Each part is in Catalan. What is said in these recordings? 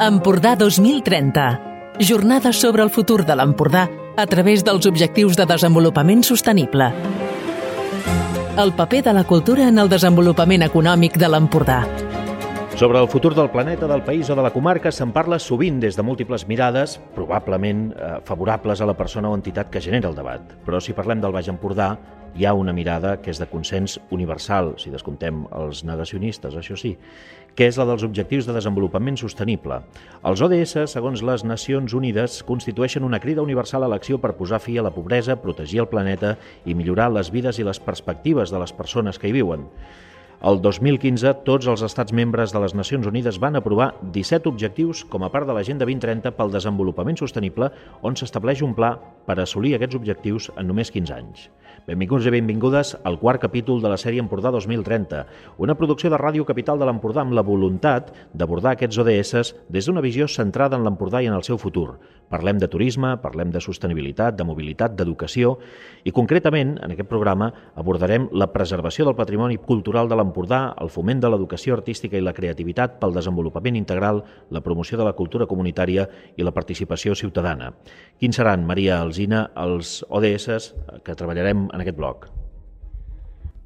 Empordà 2030. Jornades sobre el futur de l'Empordà a través dels Objectius de Desenvolupament Sostenible. El paper de la cultura en el desenvolupament econòmic de l'Empordà. Sobre el futur del planeta, del país o de la comarca se'n parla sovint des de múltiples mirades, probablement eh, favorables a la persona o entitat que genera el debat. Però si parlem del Baix Empordà, hi ha una mirada que és de consens universal, si descomptem els negacionistes, això sí, que és la dels Objectius de Desenvolupament Sostenible. Els ODS, segons les Nacions Unides, constitueixen una crida universal a l'acció per posar fi a la pobresa, protegir el planeta i millorar les vides i les perspectives de les persones que hi viuen. El 2015, tots els estats membres de les Nacions Unides van aprovar 17 objectius com a part de l'Agenda 2030 pel desenvolupament sostenible, on s'estableix un pla per assolir aquests objectius en només 15 anys. Benvinguts i benvingudes al quart capítol de la sèrie Empordà 2030, una producció de Ràdio Capital de l'Empordà amb la voluntat d'abordar aquests ODS des d'una visió centrada en l'Empordà i en el seu futur. Parlem de turisme, parlem de sostenibilitat, de mobilitat, d'educació i concretament en aquest programa abordarem la preservació del patrimoni cultural de l'Empordà, el foment de l'educació artística i la creativitat pel desenvolupament integral, la promoció de la cultura comunitària i la participació ciutadana. Quins seran, Maria Alzina, els ODS que treballarem en aquest bloc?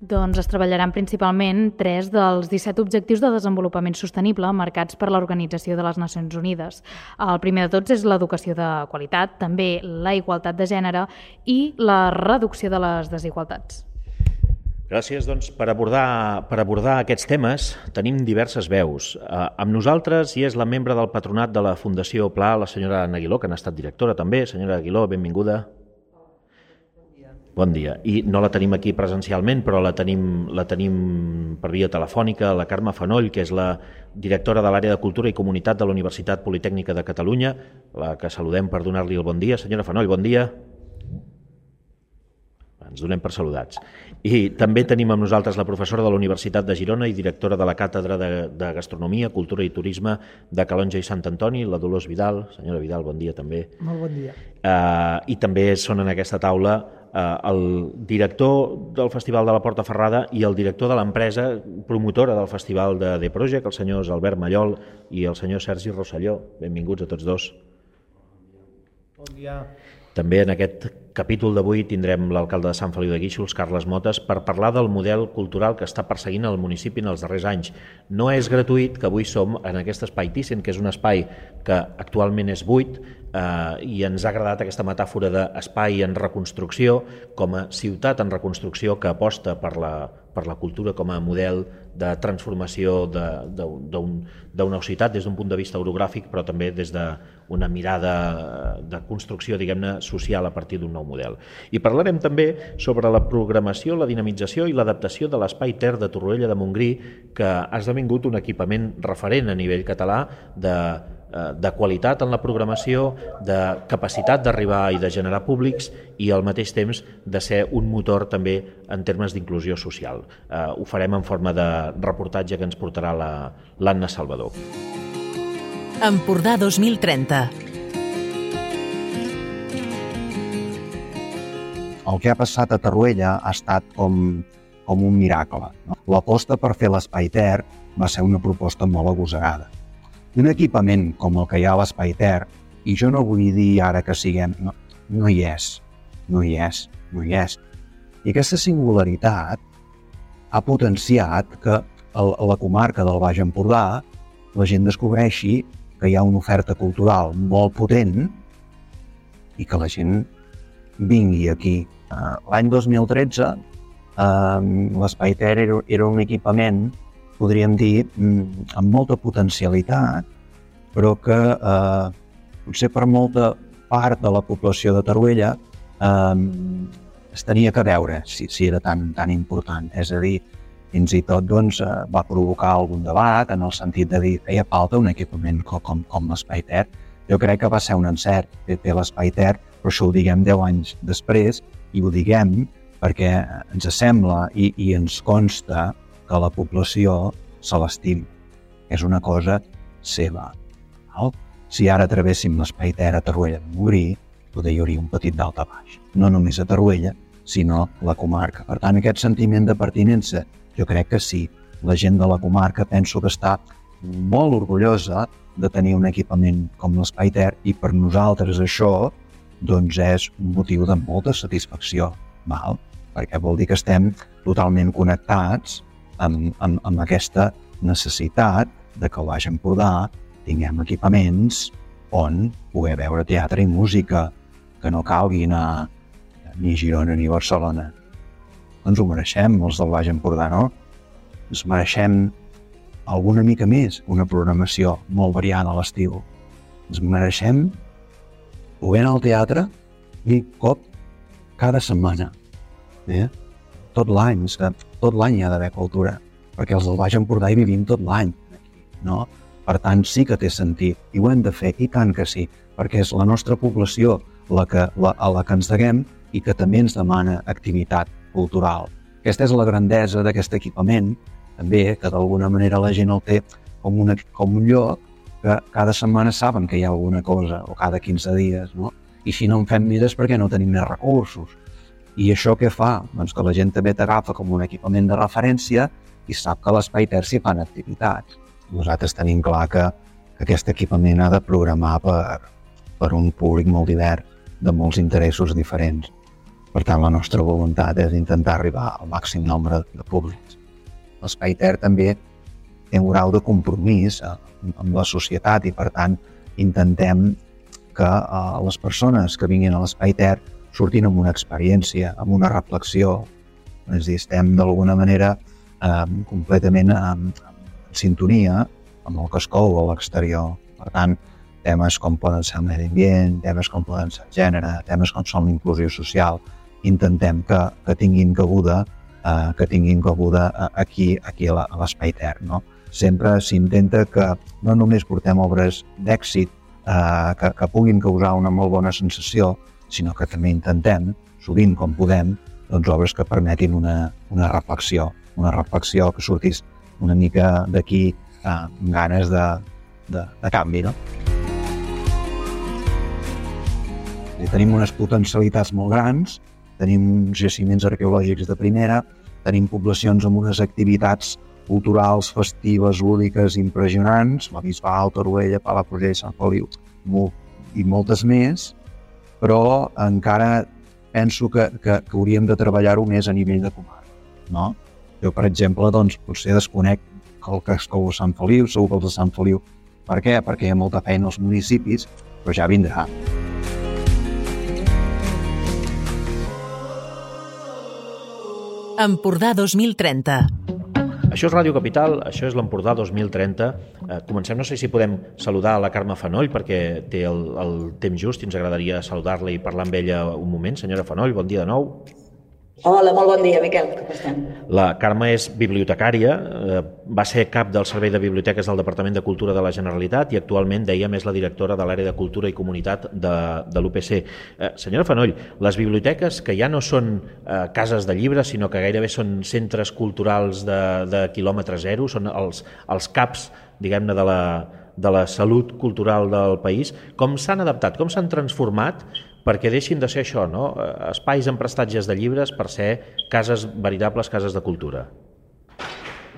Doncs es treballaran principalment tres dels 17 objectius de desenvolupament sostenible marcats per l'Organització de les Nacions Unides. El primer de tots és l'educació de qualitat, també la igualtat de gènere i la reducció de les desigualtats. Gràcies. Doncs, per, abordar, per abordar aquests temes tenim diverses veus. Eh, amb nosaltres hi és la membre del patronat de la Fundació Pla, la senyora Ana Aguiló, que n'ha estat directora també. Senyora Aguiló, benvinguda. Bon dia. I no la tenim aquí presencialment, però la tenim, la tenim per via telefònica, la Carme Fanoll, que és la directora de l'àrea de Cultura i Comunitat de la Universitat Politècnica de Catalunya, la que saludem per donar-li el bon dia. Senyora Fanoll, bon dia. Ens donem per saludats. I també tenim amb nosaltres la professora de la Universitat de Girona i directora de la Càtedra de, de Gastronomia, Cultura i Turisme de Calonja i Sant Antoni, la Dolors Vidal. Senyora Vidal, bon dia també. Molt bon dia. Uh, I també són en aquesta taula el director del Festival de la Porta Ferrada i el director de l'empresa promotora del Festival de The Project, els senyors Albert Mallol i el senyor Sergi Rosselló. Benvinguts a tots dos. Bon dia. També en aquest capítol d'avui tindrem l'alcalde de Sant Feliu de Guíxols, Carles Motes, per parlar del model cultural que està perseguint el municipi en els darrers anys. No és gratuït que avui som en aquest espai Thyssen, que és un espai que actualment és buit, eh, i ens ha agradat aquesta metàfora d'espai en reconstrucció com a ciutat en reconstrucció que aposta per la, per la cultura com a model de transformació d'una ciutat des d'un punt de vista orogràfic però també des d'una mirada de construcció diguem-ne social a partir d'un nou model. I parlarem també sobre la programació, la dinamització i l'adaptació de l'espai Ter de Torroella de Montgrí que ha esdevingut un equipament referent a nivell català de Eh, de qualitat en la programació, de capacitat d'arribar i de generar públics i al mateix temps de ser un motor també en termes d'inclusió social. Eh, ho farem en forma de reportatge que ens portarà l'Anna Salvador. Empordà 2030 El que ha passat a Tarruella ha estat com, com un miracle. No? L'aposta per fer l'espai Ter va ser una proposta molt agosegada un equipament com el que hi ha a l'Espai Ter, i jo no vull dir ara que siguem... No, no hi és, no hi és, no hi és. I aquesta singularitat ha potenciat que a la comarca del Baix Empordà la gent descobreixi que hi ha una oferta cultural molt potent i que la gent vingui aquí. Eh, l'any 2013 eh, l'Espai Ter era, era un equipament podríem dir, mm, amb molta potencialitat, però que eh, potser per molta part de la població de Taruella eh, es tenia que veure si, si era tan, tan important. És a dir, fins i tot doncs, eh, va provocar algun debat en el sentit de dir feia falta un equipament com, com, com l'Espai Ter. Jo crec que va ser un encert fer, fer l'Espai Ter, però això ho diguem 10 anys després i ho diguem perquè ens sembla i, i ens consta que la població se l'estimi. És una cosa seva. Val? Si ara travéssim l'espai terra a Taruella de Montgrí, poder hi hauria un petit dalt a baix. No només a Taruella, sinó la comarca. Per tant, aquest sentiment de pertinença, jo crec que sí. La gent de la comarca penso que està molt orgullosa de tenir un equipament com l'Espai Ter i per nosaltres això doncs és un motiu de molta satisfacció, val? perquè vol dir que estem totalment connectats amb, amb, amb aquesta necessitat de que al Baix Empordà tinguem equipaments on poder veure teatre i música, que no calgui anar ni a Girona ni a Barcelona. Ens ho mereixem, els del Baix Empordà, no? Ens mereixem alguna mica més, una programació molt variada a l'estiu. Ens mereixem poder anar al teatre un cop cada setmana. Eh? Tot l'any, tot l'any hi ha d'haver cultura, perquè els del Baix Empordà hi vivim tot l'any, no? Per tant, sí que té sentit, i ho hem de fer, i tant que sí, perquè és la nostra població la que, la, a la que ens deguem i que també ens demana activitat cultural. Aquesta és la grandesa d'aquest equipament, també, que d'alguna manera la gent el té com, una, com un lloc que cada setmana saben que hi ha alguna cosa, o cada 15 dies, no? I si no en fem és perquè no tenim més recursos. I això què fa? Doncs que la gent també t'agafa com un equipament de referència i sap que l'Espai Ter s'hi fan activitats. Nosaltres tenim clar que, que aquest equipament ha de programar per, per un públic molt divers, de molts interessos diferents. Per tant, la nostra voluntat és intentar arribar al màxim nombre de públics. L'Espai Ter també té un grau de compromís eh, amb la societat i, per tant, intentem que uh, les persones que vinguin a l'Espai Ter sortin amb una experiència, amb una reflexió. És dir, estem d'alguna manera eh, completament en, en sintonia amb el que es cou a l'exterior. Per tant, temes com poden ser el medi ambient, temes com poden ser el gènere, temes com són l'inclusió social, intentem que, que tinguin cabuda eh, que tinguin cabuda eh, aquí, aquí a l'Espai Ter. No? Sempre s'intenta que no només portem obres d'èxit eh, que, que puguin causar una molt bona sensació, sinó que també intentem, sovint com podem, doncs obres que permetin una, una reflexió, una reflexió que sortís una mica d'aquí eh, amb ganes de, de, de canvi. No? I tenim unes potencialitats molt grans, tenim jaciments arqueològics de primera, tenim poblacions amb unes activitats culturals, festives, lúdiques, impressionants, la Bisbal, Toruella, Palafrugell, Sant Feliu i moltes més, però encara penso que, que, que hauríem de treballar-ho més a nivell de comarca. No? Jo, per exemple, doncs, potser desconec el que es cou a Sant Feliu, segur que els de Sant Feliu. Per què? Perquè hi ha molta feina als municipis, però ja vindrà. Empordà 2030. Això és Ràdio Capital, això és l'Empordà 2030. Eh, comencem, no sé si podem saludar la Carme Fanoll perquè té el, el temps just i ens agradaria saludar-la i parlar amb ella un moment. Senyora Fanoll, bon dia de nou. Hola, molt bon dia, Miquel. Com estem? La Carme és bibliotecària, eh, va ser cap del Servei de Biblioteques del Departament de Cultura de la Generalitat i actualment, dèiem, és la directora de l'àrea de Cultura i Comunitat de, de l'UPC. Eh, senyora Fanoll, les biblioteques, que ja no són eh, cases de llibres, sinó que gairebé són centres culturals de, de quilòmetre zero, són els, els caps, diguem-ne, de la, de la salut cultural del país, com s'han adaptat, com s'han transformat perquè deixin de ser això, no? espais amb prestatges de llibres per ser cases, veritables cases de cultura.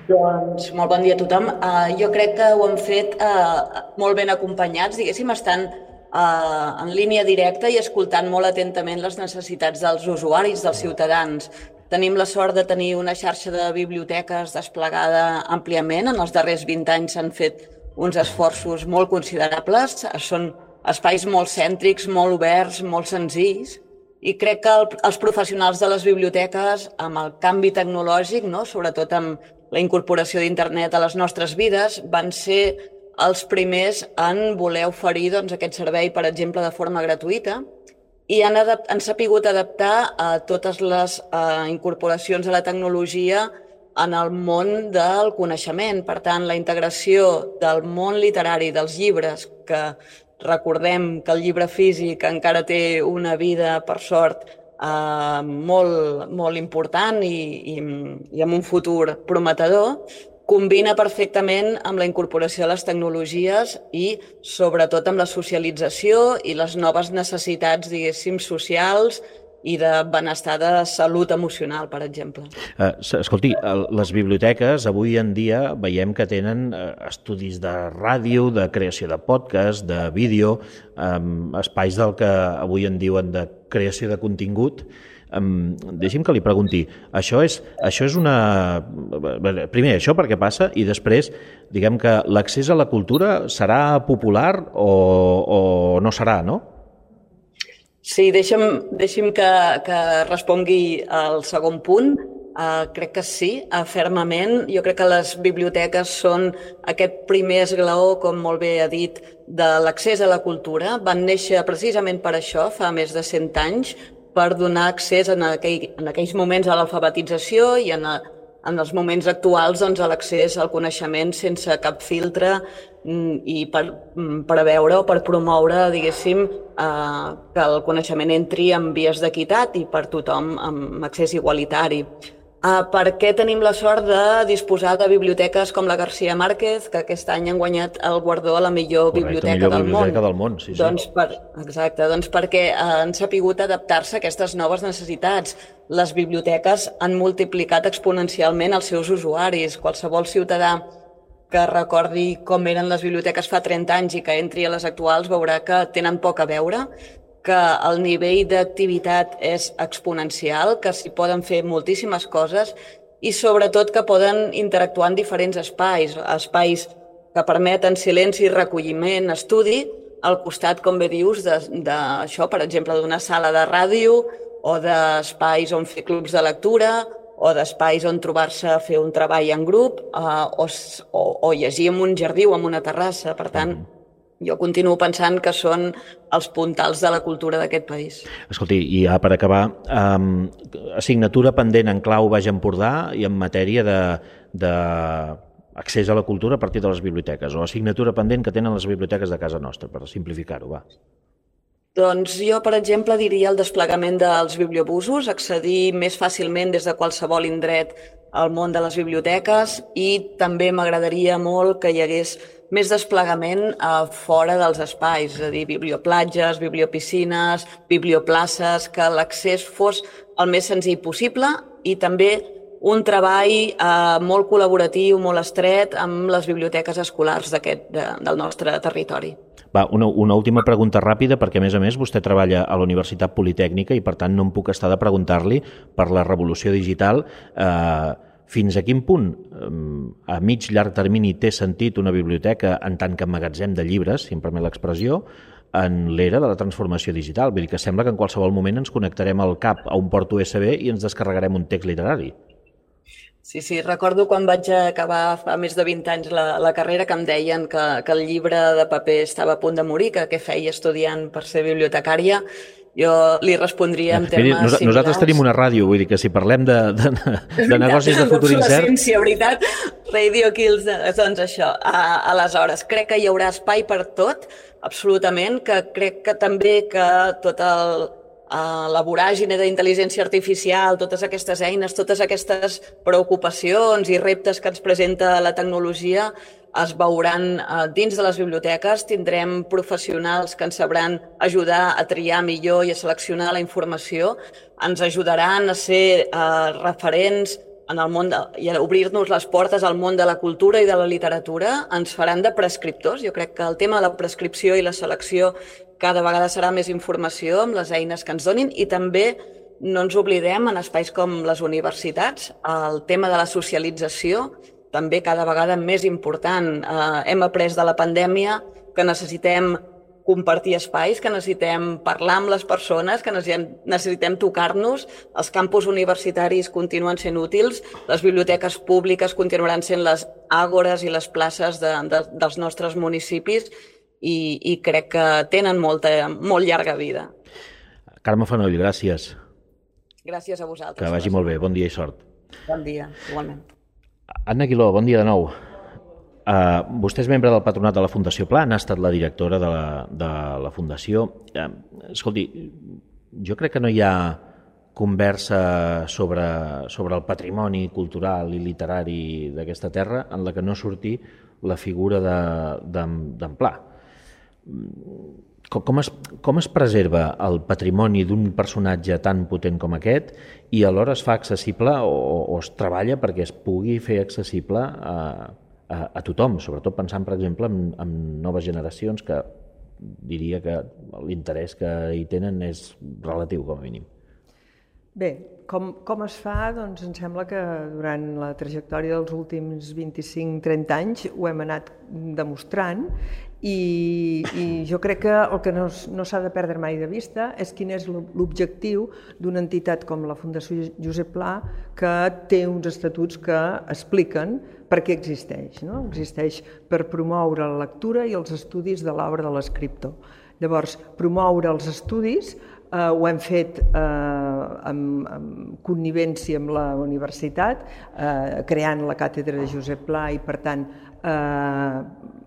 Doncs molt bon dia a tothom. Uh, jo crec que ho han fet uh, molt ben acompanyats, diguéssim, estan uh, en línia directa i escoltant molt atentament les necessitats dels usuaris, dels ciutadans. Tenim la sort de tenir una xarxa de biblioteques desplegada àmpliament. En els darrers 20 anys s'han fet uns esforços molt considerables. Són espais molt cèntrics, molt oberts, molt senzills, i crec que el, els professionals de les biblioteques, amb el canvi tecnològic, no? sobretot amb la incorporació d'internet a les nostres vides, van ser els primers en voler oferir doncs, aquest servei, per exemple, de forma gratuïta, i han, adapt, han sapigut adaptar a totes les uh, incorporacions a la tecnologia en el món del coneixement. Per tant, la integració del món literari, dels llibres, que Recordem que el llibre físic encara té una vida, per sort, eh, molt, molt important i, i, i amb un futur prometedor, combina perfectament amb la incorporació de les tecnologies i sobretot amb la socialització i les noves necessitats, diguéssim, socials i de benestar de salut emocional, per exemple. Uh, escolti, les biblioteques avui en dia veiem que tenen uh, estudis de ràdio, de creació de podcast, de vídeo, um, espais del que avui en diuen de creació de contingut. Um, deixi'm que li pregunti, això és, això és una... Primer, això per què passa? I després, diguem que l'accés a la cultura serà popular o, o no serà, no? Sí, deixa'm, deixa'm que, que respongui al segon punt. Uh, crec que sí, uh, fermament. Jo crec que les biblioteques són aquest primer esglaó, com molt bé ha dit, de l'accés a la cultura. Van néixer precisament per això, fa més de 100 anys, per donar accés en, aquell, en aquells moments a l'alfabetització i en, a, en els moments actuals doncs, a l'accés al coneixement sense cap filtre mm, i per, mm, per veure o per promoure, diguéssim, eh, que el coneixement entri en vies d'equitat i per tothom amb accés igualitari. Uh, per què tenim la sort de disposar de biblioteques com la García Márquez, que aquest any han guanyat el guardó a la millor Correcte, biblioteca, millor del, biblioteca món. del món? Sí, sí. Doncs per, exacte, doncs perquè uh, han sapigut adaptar-se a aquestes noves necessitats. Les biblioteques han multiplicat exponencialment els seus usuaris. Qualsevol ciutadà que recordi com eren les biblioteques fa 30 anys i que entri a les actuals veurà que tenen poc a veure, que el nivell d'activitat és exponencial, que s'hi poden fer moltíssimes coses i sobretot que poden interactuar en diferents espais, espais que permeten silenci, recolliment, estudi, al costat, com bé dius, d'això, per exemple, d'una sala de ràdio o d'espais on fer clubs de lectura o d'espais on trobar-se a fer un treball en grup eh, o, o, o llegir en un jardí o en una terrassa. Per tant, mm jo continuo pensant que són els puntals de la cultura d'aquest país. Escolti, i ja per acabar, um, assignatura pendent en clau Baix Empordà i en matèria de, de accés a la cultura a partir de les biblioteques, o assignatura pendent que tenen les biblioteques de casa nostra, per simplificar-ho, va. Doncs jo, per exemple, diria el desplegament dels bibliobusos, accedir més fàcilment des de qualsevol indret al món de les biblioteques i també m'agradaria molt que hi hagués més desplegament a fora dels espais, és a dir, biblioplatges, bibliopiscines, biblioplaces, que l'accés fos el més senzill possible i també un treball eh, molt col·laboratiu, molt estret amb les biblioteques escolars de, del nostre territori. Va, una, una última pregunta ràpida, perquè a més a més vostè treballa a la Universitat Politècnica i per tant no em puc estar de preguntar-li per la revolució digital eh, fins a quin punt a mig llarg termini té sentit una biblioteca en tant que magatzem de llibres, si em permet l'expressió, en l'era de la transformació digital. Vull dir que sembla que en qualsevol moment ens connectarem al cap a un port USB i ens descarregarem un text literari. Sí, sí, recordo quan vaig acabar fa més de 20 anys la, la carrera que em deien que, que el llibre de paper estava a punt de morir, que què feia estudiant per ser bibliotecària jo li respondria en termes nos, Nosaltres tenim una ràdio, vull dir que si parlem de, de, de, de negocis de futur incert... Ciència, veritat, Radio Kills, doncs això. A, aleshores, crec que hi haurà espai per tot, absolutament, que crec que també que tot el, uh, la voràgine d'intel·ligència artificial, totes aquestes eines, totes aquestes preocupacions i reptes que ens presenta la tecnologia es veuran eh, dins de les biblioteques, tindrem professionals que ens sabran ajudar a triar millor i a seleccionar la informació, ens ajudaran a ser eh, referents en el món de, i a obrir-nos les portes al món de la cultura i de la literatura, ens faran de prescriptors. Jo crec que el tema de la prescripció i la selecció cada vegada serà més informació amb les eines que ens donin. I també no ens oblidem en espais com les universitats el tema de la socialització també cada vegada més important. Eh, hem après de la pandèmia que necessitem compartir espais, que necessitem parlar amb les persones, que necessitem tocar-nos, els campus universitaris continuen sent útils, les biblioteques públiques continuaran sent les àgores i les places de, de, dels nostres municipis i, i crec que tenen molta, molt llarga vida. Carme Fanoll, gràcies. Gràcies a vosaltres. Que vagi molt bé. Bon dia i sort. Bon dia, igualment. Anna Aguiló, bon dia de nou. Uh, vostè és membre del patronat de la Fundació Pla, ha estat la directora de la, de la Fundació. Uh, escolti, jo crec que no hi ha conversa sobre, sobre el patrimoni cultural i literari d'aquesta terra en la que no surti la figura d'en de, Pla. Com, es, com es preserva el patrimoni d'un personatge tan potent com aquest i alhora es fa accessible o, o es treballa perquè es pugui fer accessible a, a, a tothom, sobretot pensant, per exemple, en, en noves generacions que diria que l'interès que hi tenen és relatiu, com a mínim. Bé, com, com es fa? Doncs em sembla que durant la trajectòria dels últims 25-30 anys ho hem anat demostrant i, i jo crec que el que no, no s'ha de perdre mai de vista és quin és l'objectiu d'una entitat com la Fundació Josep Pla que té uns estatuts que expliquen per què existeix. No? Existeix per promoure la lectura i els estudis de l'obra de l'escriptor. Llavors, promoure els estudis eh, ho hem fet eh, amb, amb connivència amb la universitat, eh, creant la càtedra de Josep Pla i, per tant, eh,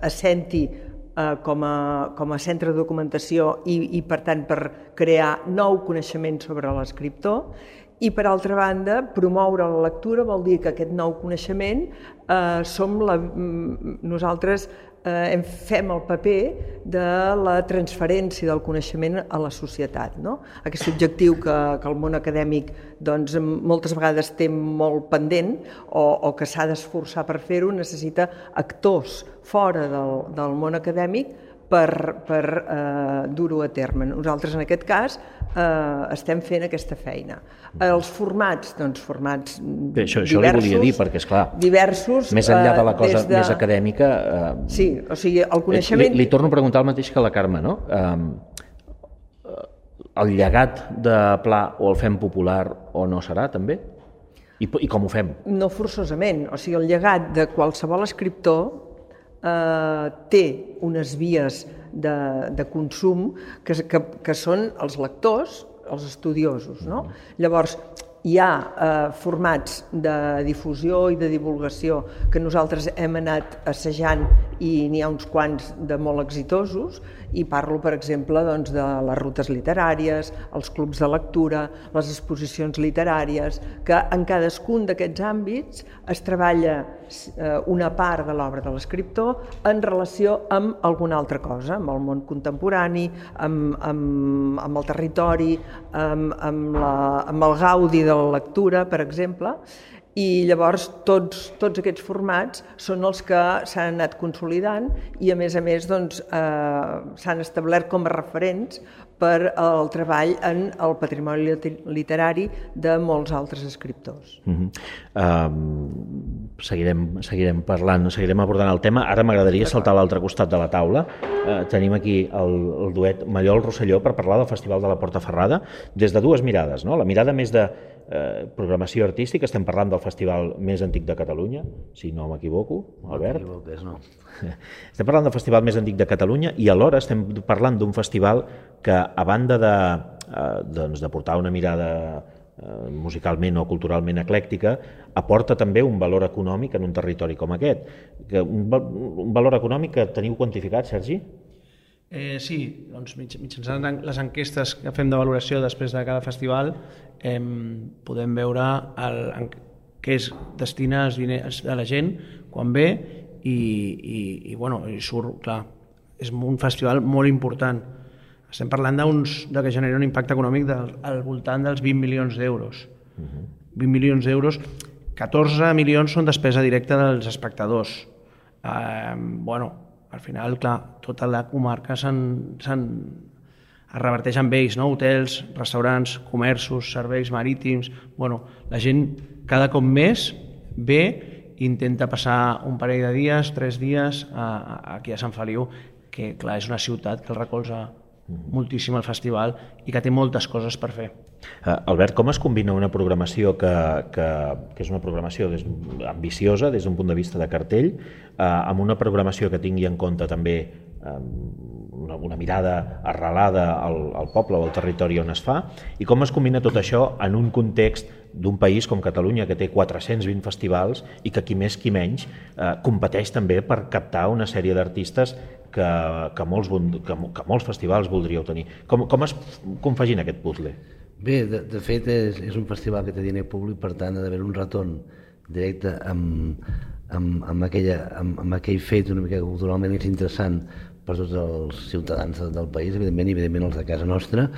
assenti eh, com, a, com a centre de documentació i, i, per tant, per crear nou coneixement sobre l'escriptor. I, per altra banda, promoure la lectura vol dir que aquest nou coneixement eh, som la, mm, nosaltres eh, fem el paper de la transferència del coneixement a la societat. No? Aquest objectiu que, que el món acadèmic doncs, moltes vegades té molt pendent o, o que s'ha d'esforçar per fer-ho, necessita actors fora del, del món acadèmic per, per eh, dur-ho a terme. Nosaltres, en aquest cas, eh, estem fent aquesta feina. Els formats, doncs formats Bé, això, això diversos, li volia dir, perquè, és clar, diversos, més enllà de la eh, cosa de... més acadèmica... Eh, sí, o sigui, el coneixement... Li, li torno a preguntar el mateix que la Carme, no? Eh, el llegat de Pla o el fem popular o no serà, també? I, I com ho fem? No forçosament. O sigui, el llegat de qualsevol escriptor eh, té unes vies de, de consum que, que, que són els lectors, els estudiosos. No? Llavors, hi ha eh, formats de difusió i de divulgació que nosaltres hem anat assajant i n'hi ha uns quants de molt exitosos i parlo, per exemple, doncs, de les rutes literàries, els clubs de lectura, les exposicions literàries, que en cadascun d'aquests àmbits es treballa eh, una part de l'obra de l'escriptor en relació amb alguna altra cosa, amb el món contemporani, amb, amb, amb el territori, amb, amb, la, amb el gaudi de la lectura, per exemple, i llavors tots, tots aquests formats són els que s'han anat consolidant i a més a més doncs, eh, s'han establert com a referents per al treball en el patrimoni literari de molts altres escriptors. Uh -huh. um, seguirem, seguirem parlant, seguirem abordant el tema. Ara m'agradaria saltar a l'altre costat de la taula. Uh, tenim aquí el, el duet Mallol-Rosselló per parlar del Festival de la Porta Ferrada des de dues mirades. No? La mirada més de eh, programació artística, estem parlant del festival més antic de Catalunya, si no m'equivoco, Albert. No no. Estem parlant del festival més antic de Catalunya i alhora estem parlant d'un festival que a banda de, eh, doncs, de portar una mirada eh, musicalment o culturalment eclèctica, aporta també un valor econòmic en un territori com aquest. Que un, un valor econòmic que teniu quantificat, Sergi? Eh, sí, doncs mitjançant les enquestes que fem de valoració després de cada festival eh, podem veure el, en què es destina els diners de la gent quan ve i, i, i, bueno, i surt, clar, és un festival molt important estem parlant d'uns de que genera un impacte econòmic del, al voltant dels 20 milions d'euros. Uh -huh. 20 milions d'euros, 14 milions són despesa directa dels espectadors. Eh, bueno, al final, clar, tota la comarca se'n es reverteix amb ells, no? hotels, restaurants, comerços, serveis marítims... Bueno, la gent cada cop més ve intenta passar un parell de dies, tres dies a, a, aquí a Sant Feliu, que clar, és una ciutat que el recolza moltíssim el festival i que té moltes coses per fer. Uh, Albert, com es combina una programació que, que, que és una programació des, ambiciosa des d'un punt de vista de cartell uh, amb una programació que tingui en compte també una, una mirada arrelada al, al poble o al territori on es fa i com es combina tot això en un context d'un país com Catalunya que té 420 festivals i que qui més qui menys eh, competeix també per captar una sèrie d'artistes que, que, molts, que, que molts festivals voldríeu tenir. Com, com es confagina aquest puzzle? Bé, de, de fet és, és un festival que té diner públic, per tant ha d'haver un retorn directe amb, amb, amb, aquella, amb, amb aquell fet una mica culturalment interessant per tots els ciutadans del país, evidentment, i evidentment els de casa nostra,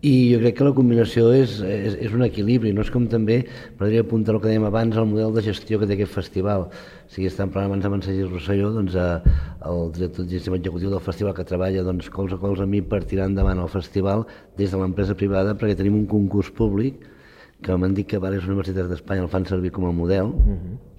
i jo crec que la combinació és, és, és un equilibri, no és com també, m'agradaria apuntar el que dèiem abans, el model de gestió que té aquest festival. O sigui, estan parlant abans amb en Sergi Rosselló, doncs, eh, el director de executiu del festival que treballa doncs, cols a cols a mi per tirar endavant el festival des de l'empresa privada perquè tenim un concurs públic que m'han dit que diverses universitats d'Espanya el fan servir com a model, uh -huh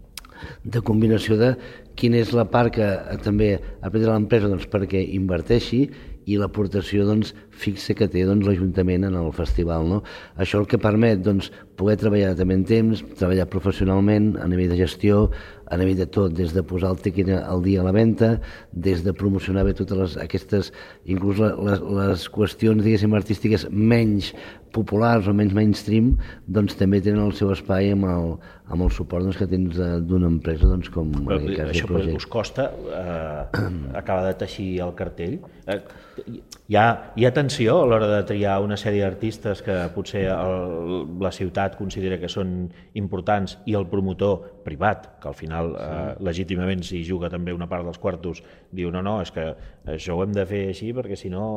de combinació de quina és la part que també ha de l'empresa doncs, perquè inverteixi i l'aportació doncs, fixa que té doncs, l'Ajuntament en el festival. No? Això el que permet doncs, poder treballar també en temps, treballar professionalment, a nivell de gestió, a nivell de tot, des de posar el tiquet al dia a la venda, des de promocionar bé totes les, aquestes, inclús les, les qüestions, diguéssim, artístiques menys populars o menys mainstream, doncs també tenen el seu espai amb el, amb el suport doncs, que tens eh, d'una empresa doncs, com Però, en cas això projecte. us costa eh, acabar de teixir el cartell? Eh, hi, ha, hi ha tensió a l'hora de triar una sèrie d'artistes que potser el, la ciutat considera que són importants i el promotor privat, que al final eh, legítimament si juga també una part dels quartos, diu no, no, és que això ho hem de fer així perquè si no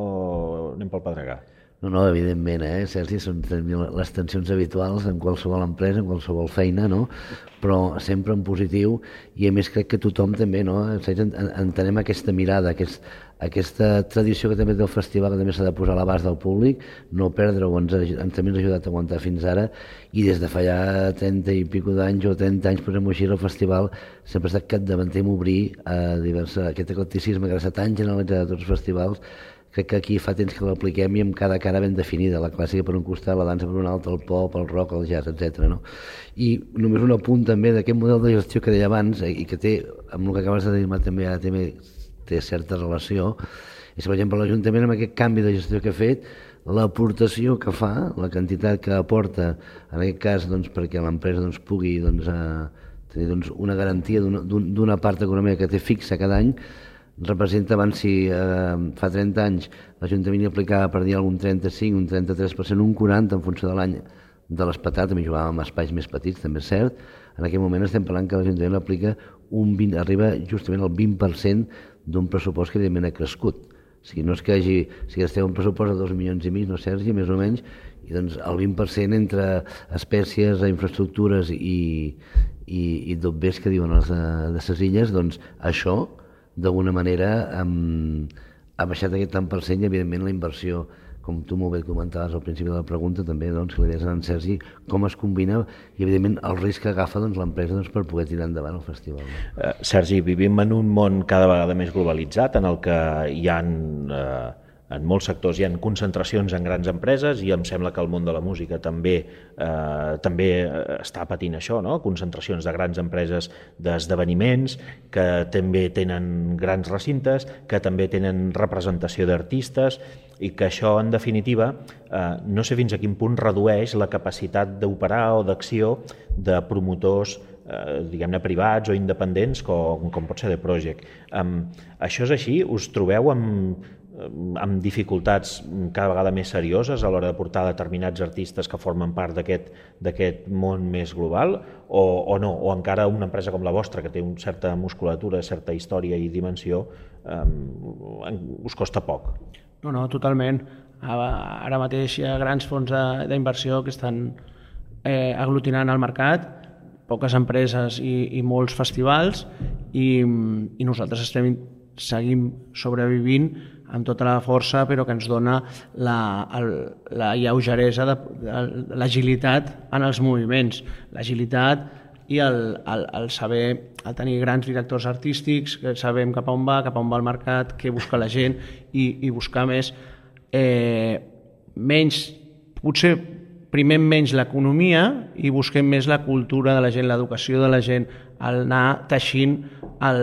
anem pel pedregar. No, no, evidentment, eh, Sergi, són les tensions habituals en qualsevol empresa, en qualsevol feina, no? però sempre en positiu i a més crec que tothom també, no? entenem aquesta mirada, aquest, aquesta tradició que també té el festival, que també s'ha de posar a l'abast del públic, no perdre-ho, ens, ens, també ens ha ajudat a aguantar fins ara, i des de fa ja 30 i pico d'anys o 30 anys, posem-ho així, el festival sempre ha estat capdavanter en obrir a diversa, aquest eclecticisme que ha estat tan generalitzat de tots els festivals, crec que aquí fa temps que l'apliquem i amb cada cara ben definida, la clàssica per un costat, la dansa per un altre, el pop, el rock, el jazz, etc. No? I només un apunt també d'aquest model de gestió que deia abans, eh, i que té, amb el que acabes de dir també, també té certa relació, és, per exemple, l'Ajuntament amb aquest canvi de gestió que ha fet, l'aportació que fa, la quantitat que aporta, en aquest cas doncs, perquè l'empresa doncs, pugui doncs, eh, tenir doncs, una garantia d'una part econòmica que té fixa cada any, representa abans si eh, fa 30 anys l'Ajuntament hi aplicava per dir algun 35, un 33%, un 40% en funció de l'any de les patates, també jugàvem amb espais més petits, també és cert, en aquell moment estem parlant que l'Ajuntament aplica un 20, arriba justament al 20% d'un pressupost que evidentment ha crescut. O sigui, no és que hagi, si gasteu un pressupost de 2 milions i mig, no Sergi, més o menys, i doncs el 20% entre espècies, infraestructures i, i, i dobbers que diuen les de, de ses illes, doncs això, d'alguna manera um, ha baixat aquest tant per cent i evidentment la inversió com tu molt bé comentaves al principi de la pregunta també doncs, que li deies a en Sergi com es combina i evidentment el risc que agafa doncs, l'empresa doncs, per poder tirar endavant el festival. Uh, Sergi, vivim en un món cada vegada més globalitzat en el que hi han uh, en molts sectors hi ha concentracions en grans empreses i em sembla que el món de la música també eh, també està patint això, no? concentracions de grans empreses d'esdeveniments que també tenen grans recintes, que també tenen representació d'artistes i que això, en definitiva, eh, no sé fins a quin punt redueix la capacitat d'operar o d'acció de promotors eh, diguem-ne privats o independents com, com pot ser The Project. Um, això és així? Us trobeu amb amb dificultats cada vegada més serioses a l'hora de portar determinats artistes que formen part d'aquest món més global o, o no, o encara una empresa com la vostra que té una certa musculatura, certa història i dimensió eh, us costa poc? No, no, totalment. Ara mateix hi ha grans fons d'inversió que estan eh, aglutinant el mercat, poques empreses i, i molts festivals i, i nosaltres estem seguim sobrevivint amb tota la força, però que ens dona la, la lleugeresa, l'agilitat en els moviments, l'agilitat i el, el, el saber, el tenir grans directors artístics, que sabem cap a on va, cap a on va el mercat, què busca la gent i, i buscar més, eh, menys, potser primer menys l'economia i busquem més la cultura de la gent, l'educació de la gent, el anar teixint el,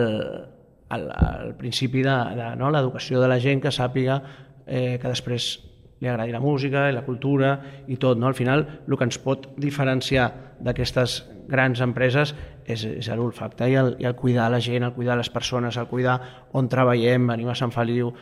al, al principi de, de no, l'educació de la gent que sàpiga eh, que després li agradi la música i la cultura i tot. No? Al final, el que ens pot diferenciar d'aquestes grans empreses és, és l'olfacte i, el, i el cuidar la gent, el cuidar les persones, el cuidar on treballem, venim a Sant Feliu,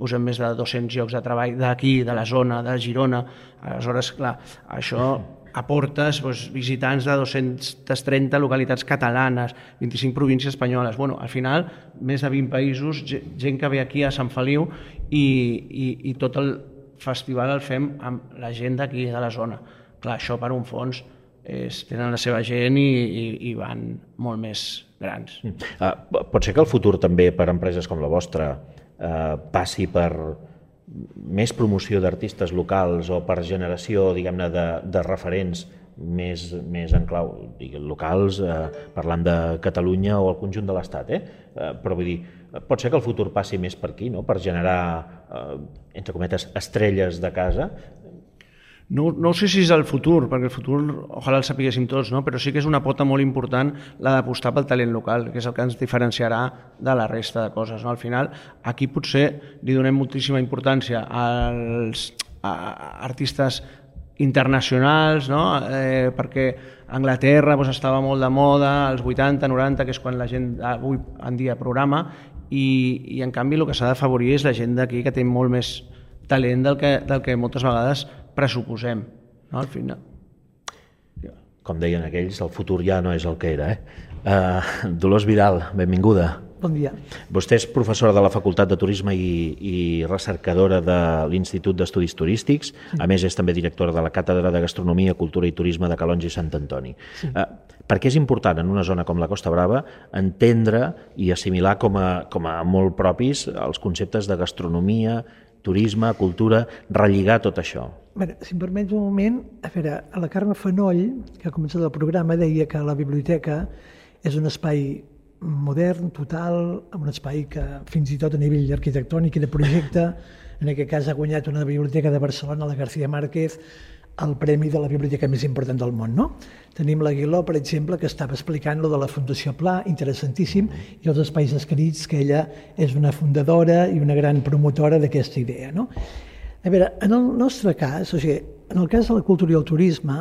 posem més de 200 llocs de treball d'aquí, de la zona, de Girona, aleshores, clar, això aportes doncs, visitants de 230 localitats catalanes, 25 províncies espanyoles. Bueno, al final, més de 20 països, gent que ve aquí a Sant Feliu i, i, i tot el festival el fem amb la gent d'aquí, de la zona. Clar, això per un fons és, tenen la seva gent i, i, i van molt més grans. Uh, pot ser que el futur també per empreses com la vostra uh, passi per més promoció d'artistes locals o per generació, diguem-ne, de, de referents més, més en clau, diguem, locals, eh, parlant de Catalunya o el conjunt de l'Estat, eh? eh? Però vull dir, pot ser que el futur passi més per aquí, no? Per generar, eh, entre cometes, estrelles de casa, no, no sé si és el futur, perquè el futur ojalà el sapiguéssim tots, no? però sí que és una pota molt important la d'apostar pel talent local, que és el que ens diferenciarà de la resta de coses. No? Al final, aquí potser li donem moltíssima importància als a artistes internacionals, no? eh, perquè Anglaterra doncs, estava molt de moda, als 80, 90, que és quan la gent avui en dia programa, i, i en canvi el que s'ha d'afavorir és la gent d'aquí que té molt més talent del que, del que moltes vegades pressuposem, no? al final. Com deien aquells, el futur ja no és el que era. Eh? Uh, Dolors Vidal, benvinguda. Bon dia. Vostè és professora de la Facultat de Turisme i, i recercadora de l'Institut d'Estudis Turístics. Sí. A més, és també directora de la Càtedra de Gastronomia, Cultura i Turisme de Calonge i Sant Antoni. Sí. Uh, per què és important en una zona com la Costa Brava entendre i assimilar com a, com a molt propis els conceptes de gastronomia, turisme, cultura, relligar tot això? Bé, si em permets un moment, a veure, a la Carme Fanoll, que ha començat el programa, deia que la biblioteca és un espai modern, total, un espai que fins i tot a nivell arquitectònic i de projecte, en aquest cas ha guanyat una biblioteca de Barcelona, la García Márquez, el premi de la biblioteca més important del món. No? Tenim l'Aguiló, per exemple, que estava explicant lo de la Fundació Pla, interessantíssim, i els espais escrits, que ella és una fundadora i una gran promotora d'aquesta idea. No? A veure, en el nostre cas, o sigui, en el cas de la cultura i el turisme,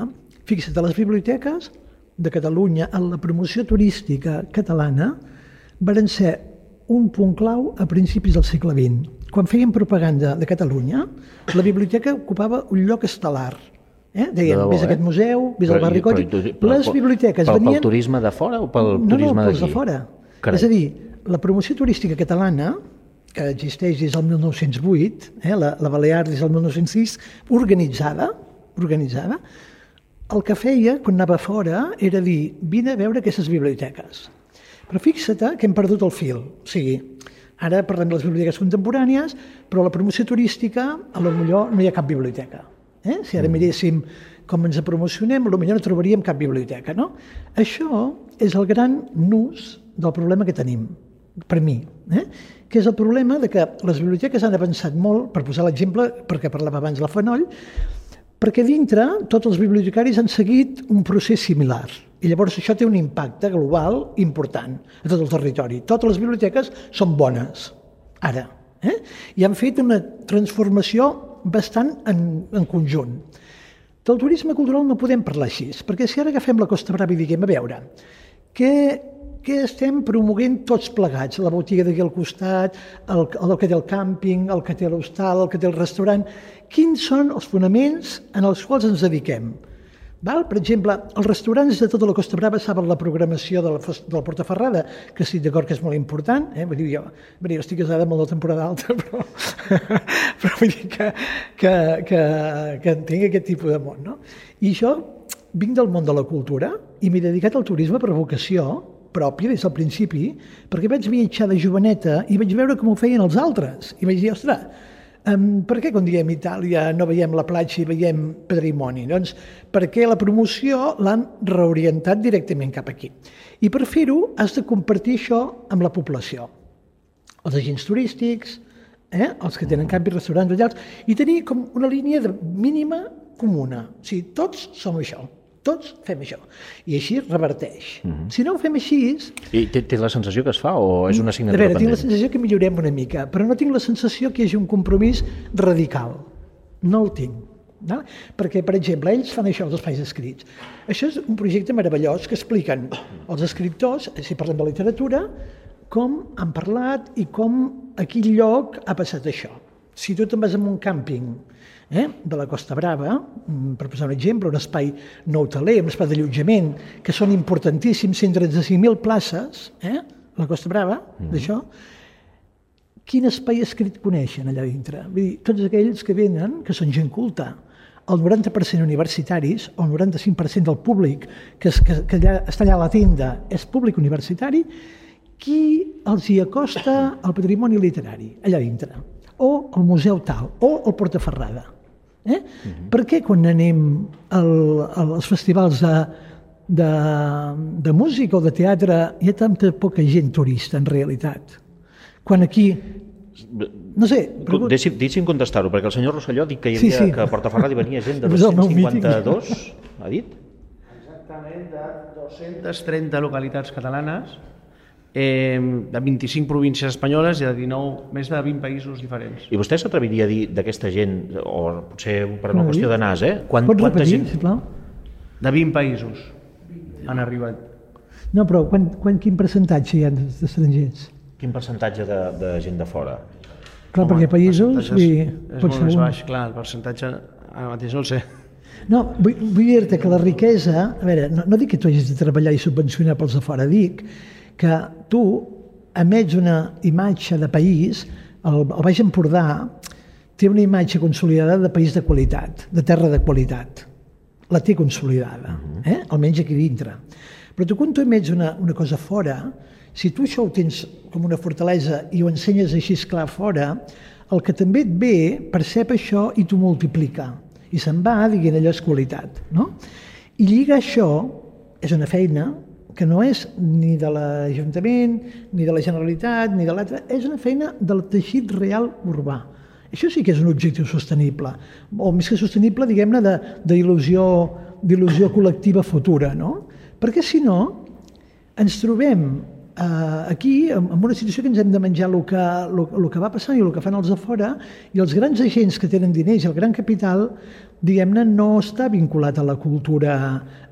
fixa't, a les biblioteques de Catalunya, en la promoció turística catalana, varen ser un punt clau a principis del segle XX. Quan fèiem propaganda de Catalunya, la biblioteca ocupava un lloc estel·lar, Eh? Deien, debò, vés a aquest eh? museu, vés al barri Coll... Les biblioteques pel, venien... Pel turisme de fora o pel no, turisme no, d'aquí? No, de fora. Carai. És a dir, la promoció turística catalana, que existeix des del 1908, eh, la, la Balear des del 1906, organitzada, organitzada, el que feia quan anava fora era dir, vine a veure aquestes biblioteques. Però fixa't que hem perdut el fil. O sigui, ara parlem de les biblioteques contemporànies, però la promoció turística, a lo millor no hi ha cap biblioteca. Eh? Si ara miréssim com ens promocionem, potser no trobaríem cap biblioteca. No? Això és el gran nus del problema que tenim, per mi, eh? Que és el problema de que les biblioteques han avançat molt, per posar l'exemple, perquè parlava abans la Fanoll, perquè dintre tots els bibliotecaris han seguit un procés similar. I llavors això té un impacte global important a tot el territori. Totes les biblioteques són bones, ara. Eh? I han fet una transformació bastant en, en conjunt. Del turisme cultural no podem parlar així, perquè si ara agafem la Costa Brava i diguem, a veure, què, què estem promoguent tots plegats? La botiga d'aquí al costat, el, el que té el càmping, el que té l'hostal, el que té el restaurant... Quins són els fonaments en els quals ens dediquem? Val? Per exemple, els restaurants de tota la Costa Brava saben la programació de la, de la Portaferrada, que estic d'acord que és molt important. Eh? Vull dir, jo, dir, jo estic casada molt de temporada alta, però, però vull dir que, que, que, que entenc aquest tipus de món. No? I jo vinc del món de la cultura i m'he dedicat al turisme per vocació pròpia des del principi, perquè vaig viatjar de joveneta i vaig veure com ho feien els altres. I vaig dir, ostres, Um, per què quan diem Itàlia no veiem la platja i veiem patrimoni? Doncs perquè la promoció l'han reorientat directament cap aquí. I per fer-ho has de compartir això amb la població. Els agents turístics, eh? els que tenen canvis, restaurants, hotels, i tenir com una línia de mínima comuna. O sigui, tots som això. Tots fem això. I així reverteix. Uh mhm. -huh. Si no ho fem així... I tens la sensació que es fa o és una assignatura a veure, pendent? tinc la sensació que millorem una mica, però no tinc la sensació que hi hagi un compromís radical. No el tinc. No? Perquè, per exemple, ells fan això, els espais escrits. Això és un projecte meravellós que expliquen els escriptors, si parlem de literatura, com han parlat i com a quin lloc ha passat això. Si tu te'n vas a un càmping eh, de la Costa Brava, mm, per posar un exemple, un espai no hoteler, un espai d'allotjament, que són importantíssims, 135.000 places, eh, la Costa Brava, mm. d'això, quin espai escrit coneixen allà dintre? Vull dir, tots aquells que venen, que són gent culta, el 90% universitaris, o el 95% del públic que, es, que, que allà, està allà a la tenda és públic universitari, qui els hi acosta el patrimoni literari allà dintre? O el museu tal, o el Portaferrada. Eh? Uh -huh. Per què quan anem al, als festivals de, de, de música o de teatre hi ha tanta poca gent turista en realitat? Quan aquí no sé... Però... Deixi'm, deixi'm contestar-ho, perquè el senyor Rosselló ha dit que hi havia, sí, sí. que a Portaferrada hi venia gent de 252, ha dit? Exactament, de 230 localitats catalanes, eh, de 25 províncies espanyoles i de 19, més de 20 països diferents. I vostè s'atreviria a dir d'aquesta gent, o potser per una no, qüestió de nas, eh? Quant, Pots quanta repetir, gent... sisplau? De 20 països han arribat. No, però quan, quan, quin percentatge hi ha d'estrangers? Quin percentatge de, de gent de fora? Clar, Home, perquè països... És, i, és molt més baix, clar, el percentatge ara mateix no el sé. No, vull, vull dir-te que la riquesa... A veure, no, no dic que tu hagis de treballar i subvencionar pels de fora, dic que tu emets una imatge de país, el, el Baix Empordà té una imatge consolidada de país de qualitat, de terra de qualitat. La té consolidada, eh? almenys aquí dintre. Però tu quan tu emets una, una cosa fora, si tu això ho tens com una fortalesa i ho ensenyes així clar fora, el que també et ve percep això i t'ho multiplica. I se'n va dient allò és qualitat. No? I lligar això és una feina que no és ni de l'Ajuntament, ni de la Generalitat, ni de l'altre, és una feina del teixit real urbà. Això sí que és un objectiu sostenible, o més que sostenible, diguem-ne, d'il·lusió col·lectiva futura, no? Perquè si no, ens trobem eh, aquí, en una situació que ens hem de menjar el que, el, el que va passant i el que fan els de fora, i els grans agents que tenen diners i el gran capital, diguem-ne, no està vinculat a la cultura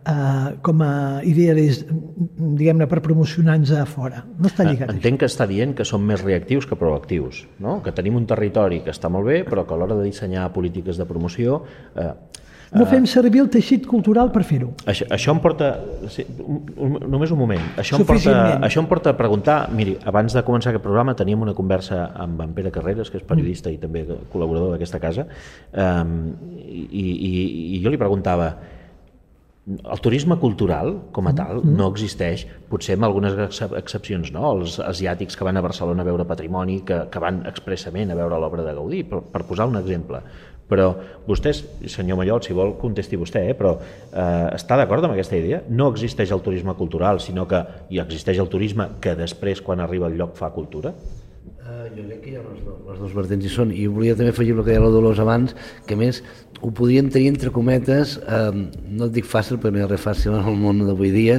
eh, com a idea, diguem-ne, per promocionar-nos a fora. No està lligat. Entenc que està dient que som més reactius que proactius, no? que tenim un territori que està molt bé, però que a l'hora de dissenyar polítiques de promoció eh, no fem servir el teixit cultural per fer-ho. Això, això em porta... Sí, un, un, només un moment. Això em, porta, això em porta a preguntar... Miri, abans de començar aquest programa teníem una conversa amb en Pere Carreras, que és periodista mm. i també col·laborador d'aquesta casa, um, i, i, i jo li preguntava el turisme cultural, com a mm. tal, no existeix, potser amb algunes excepcions, no? Els asiàtics que van a Barcelona a veure patrimoni, que, que van expressament a veure l'obra de Gaudí, per, per posar un exemple. Però vostès, senyor Mallol, si vol contesti vostè, eh, però eh, està d'acord amb aquesta idea? No existeix el turisme cultural, sinó que hi existeix el turisme que després, quan arriba al lloc, fa cultura? Uh, jo crec que hi ha les, do, les dues vertents hi són i volia també afegir el que deia la Dolors abans que més ho podríem tenir entre cometes eh, no et dic fàcil perquè no hi ha res fàcil en el món d'avui dia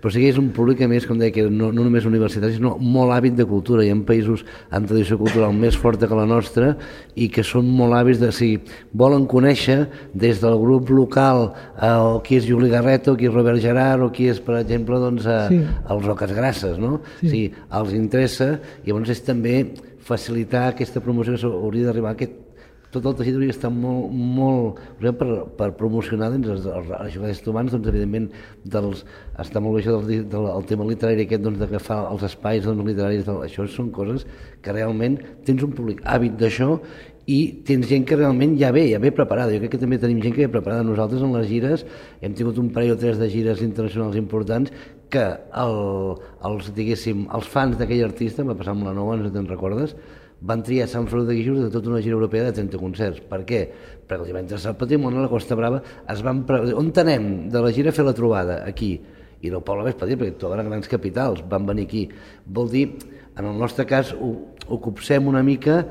però sí que és un públic, a més, com deia, que no, no només universitari, sinó molt hàbit de cultura. Hi ha països amb tradició cultural més forta que la nostra i que són molt hàbits de... Si volen conèixer des del grup local eh, o qui és Juli Garreto, qui és Robert Gerard o qui és, per exemple, doncs, eh, sí. els Roques Grasses, no? Sí. sí. els interessa i llavors és també facilitar aquesta promoció que hauria d'arribar a aquest tot el teixit hauria d'estar molt, molt per, per promocionar doncs, els, els, els joves humans, doncs, evidentment, dels, està molt bé això del, del, del tema literari aquest, doncs, d'agafar els espais doncs, literaris, del, això són coses que realment tens un públic hàbit d'això i tens gent que realment ja ve, ja ve preparada. Jo crec que també tenim gent que ve preparada. Nosaltres en les gires hem tingut un parell o tres de gires internacionals importants que el, els, diguéssim, els fans d'aquell artista, va passar amb la Nova, no te'n recordes, van triar Sant Feliu de Guíxols de tota una gira europea de 30 concerts. Per què? Perquè els interessar el patrimoni a la Costa Brava. Es van pre... On anem de la gira a fer la trobada? Aquí. I no Poble més petit, perquè totes les grans capitals van venir aquí. Vol dir, en el nostre cas, ho, ho copsem una mica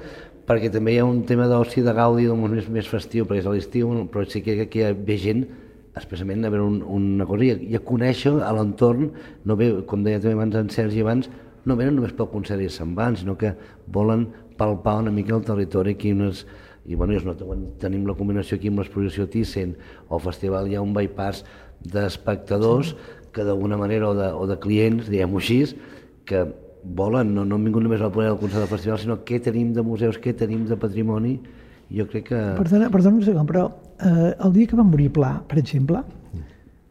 perquè també hi ha un tema d'oci de gaudi doncs, més, més festiu, perquè és a l'estiu, però sí que aquí ve gent especialment a veure un, una cosa i a, i a conèixer l'entorn, no ve, com deia també abans en Sergi abans, no venen només pel concert i se'n van, sinó que volen palpar una mica el territori aquí unes, i bueno, es nota quan tenim la combinació aquí amb l'exposició Thyssen o al festival hi ha un bypass d'espectadors sí. que d'alguna manera o de, o de clients, diguem-ho així, que volen, no, no han vingut només al ple del concert del festival, sinó què tenim de museus, què tenim de patrimoni, jo crec que... Perdona, perdona un segon, però eh, el dia que va morir Pla, per exemple,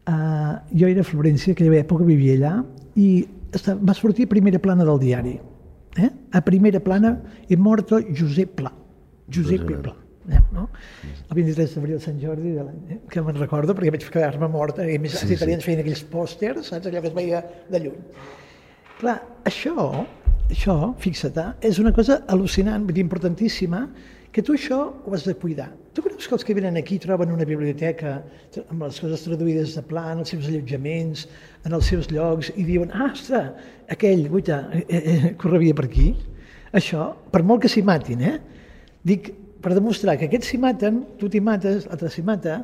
eh, jo era a Florència, aquella època vivia allà, i va sortir a primera plana del diari. Eh? A primera plana he mort Josep Pla. Josep Pla. Eh, no? El 23 d'abril de Sant Jordi, de eh? que me'n recordo, perquè vaig quedar-me morta, i a més sí, els italians sí. feien aquells pòsters, saps, allò que es veia de lluny. Clar, això, això, fixa't, eh, és una cosa al·lucinant, vull dir, importantíssima, que tu això ho has de cuidar. Tu creus que els que venen aquí troben una biblioteca amb les coses traduïdes de pla, en els seus allotjaments, en els seus llocs, i diuen, ah, ostres, aquell, guaita, eh, eh, eh, correbia per aquí? Això, per molt que s'hi matin, eh? Dic, per demostrar que aquests s'hi maten, tu t'hi mates, l'altre s'hi mata,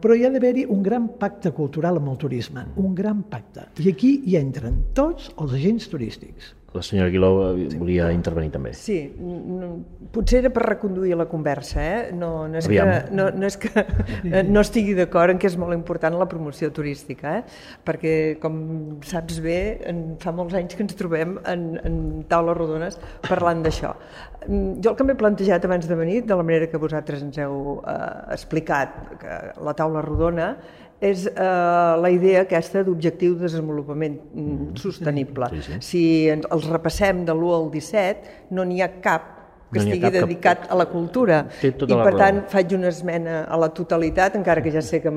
però hi ha d'haver-hi un gran pacte cultural amb el turisme, un gran pacte. I aquí hi entren tots els agents turístics. La senyora Aguiló volia sí. intervenir també. Sí, no, potser era per reconduir la conversa, eh? no, no, és Aviam. que, no, no és que no estigui d'acord en que és molt important la promoció turística, eh? perquè, com saps bé, en, fa molts anys que ens trobem en, en taules rodones parlant d'això. Mm, jo el que m'he plantejat abans de venir, de la manera que vosaltres ens heu eh, explicat, que la taula rodona, és eh, la idea aquesta d'objectiu de desenvolupament mm, sostenible. Sí, sí. Si ens, els repassem de l'1 al 17, no n'hi ha cap que no estigui cap, dedicat cap... a la cultura. I per raó. tant faig una esmena a la totalitat, encara que ja sé que,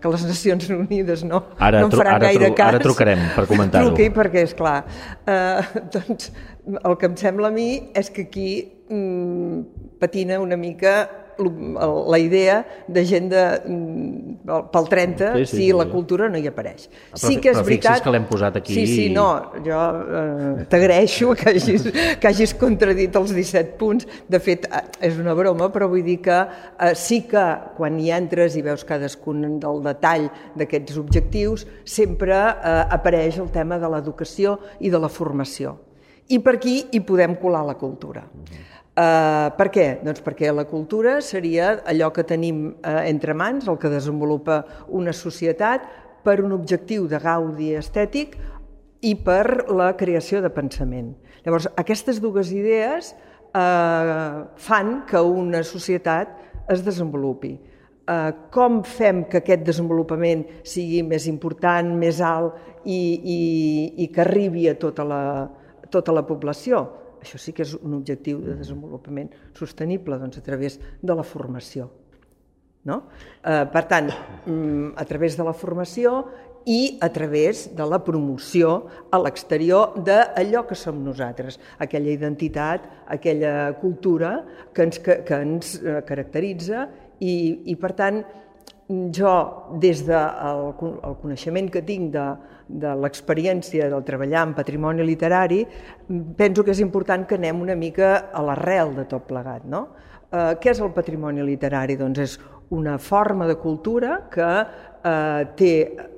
que les Nacions Unides no, ara, no em faran ara, gaire tru, cas. Ara trucarem per comentar-ho. Truqui perquè, és clar, eh, doncs el que em sembla a mi és que aquí mm, patina una mica la idea de gent de, mm, pel 30 sí, sí, si sí, la cultura no hi apareix. Però, sí que és però veritat... que l'hem posat aquí... Sí, sí, no, jo eh, t'agraeixo que, hagis, que hagis contradit els 17 punts. De fet, eh, és una broma, però vull dir que eh, sí que quan hi entres i veus cadascun del detall d'aquests objectius, sempre eh, apareix el tema de l'educació i de la formació. I per aquí hi podem colar la cultura. Uh -huh. Uh, per què? Doncs perquè la cultura seria allò que tenim uh, entre mans, el que desenvolupa una societat per un objectiu de gaudi estètic i per la creació de pensament. Llavors, aquestes dues idees uh, fan que una societat es desenvolupi. Uh, com fem que aquest desenvolupament sigui més important, més alt i, i, i que arribi a tota la, tota la població? Això sí que és un objectiu de desenvolupament sostenible, doncs a través de la formació. No? Eh, per tant, mm, a través de la formació i a través de la promoció a l'exterior d'allò que som nosaltres, aquella identitat, aquella cultura que ens, que, que ens eh, caracteritza i, i per tant, jo, des del de el coneixement que tinc de, de l'experiència del treballar en patrimoni literari, penso que és important que anem una mica a l'arrel de tot plegat. No? Eh, què és el patrimoni literari? Doncs és una forma de cultura que eh, té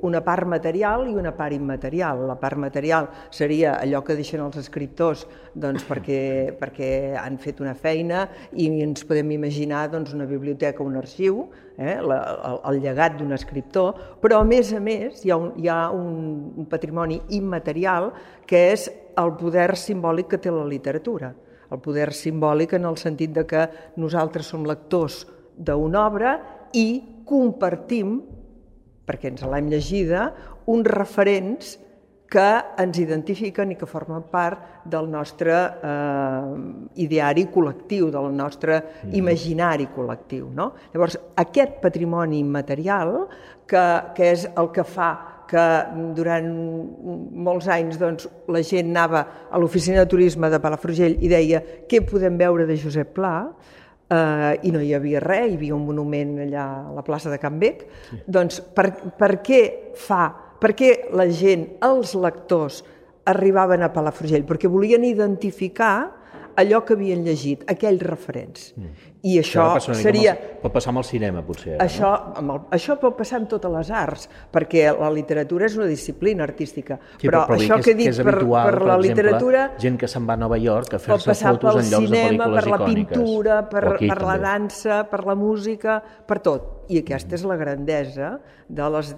una part material i una part immaterial. La part material seria allò que deixen els escriptors doncs, perquè, perquè han fet una feina i ens podem imaginar doncs, una biblioteca o un arxiu, eh, la, el, el llegat d'un escriptor, però a més a més hi ha, un, hi ha un, un patrimoni immaterial que és el poder simbòlic que té la literatura. El poder simbòlic en el sentit de que nosaltres som lectors d'una obra i compartim perquè ens l'hem llegida, uns referents que ens identifiquen i que formen part del nostre eh, ideari col·lectiu, del nostre imaginari col·lectiu. No? Llavors, aquest patrimoni immaterial, que, que és el que fa que durant molts anys doncs, la gent anava a l'oficina de turisme de Palafrugell i deia què podem veure de Josep Pla, eh, i no hi havia res, hi havia un monument allà a la plaça de Can Bec, sí. doncs per, per què fa, per què la gent, els lectors, arribaven a Palafrugell? Perquè volien identificar allò que havien llegit, aquells referents. Mm. I això, seria... El, pot passar amb el cinema, potser. Això, amb el, això pot passar amb totes les arts, perquè la literatura és una disciplina artística. Sí, però, però això que, he dit per, habitual, per, per la exemple, literatura... gent que se'n va a Nova York a fer-se fotos en llocs cinema, de pel·lícules per la icòniques. pintura, per, per la dansa, per la música, per tot i aquesta és la grandesa de les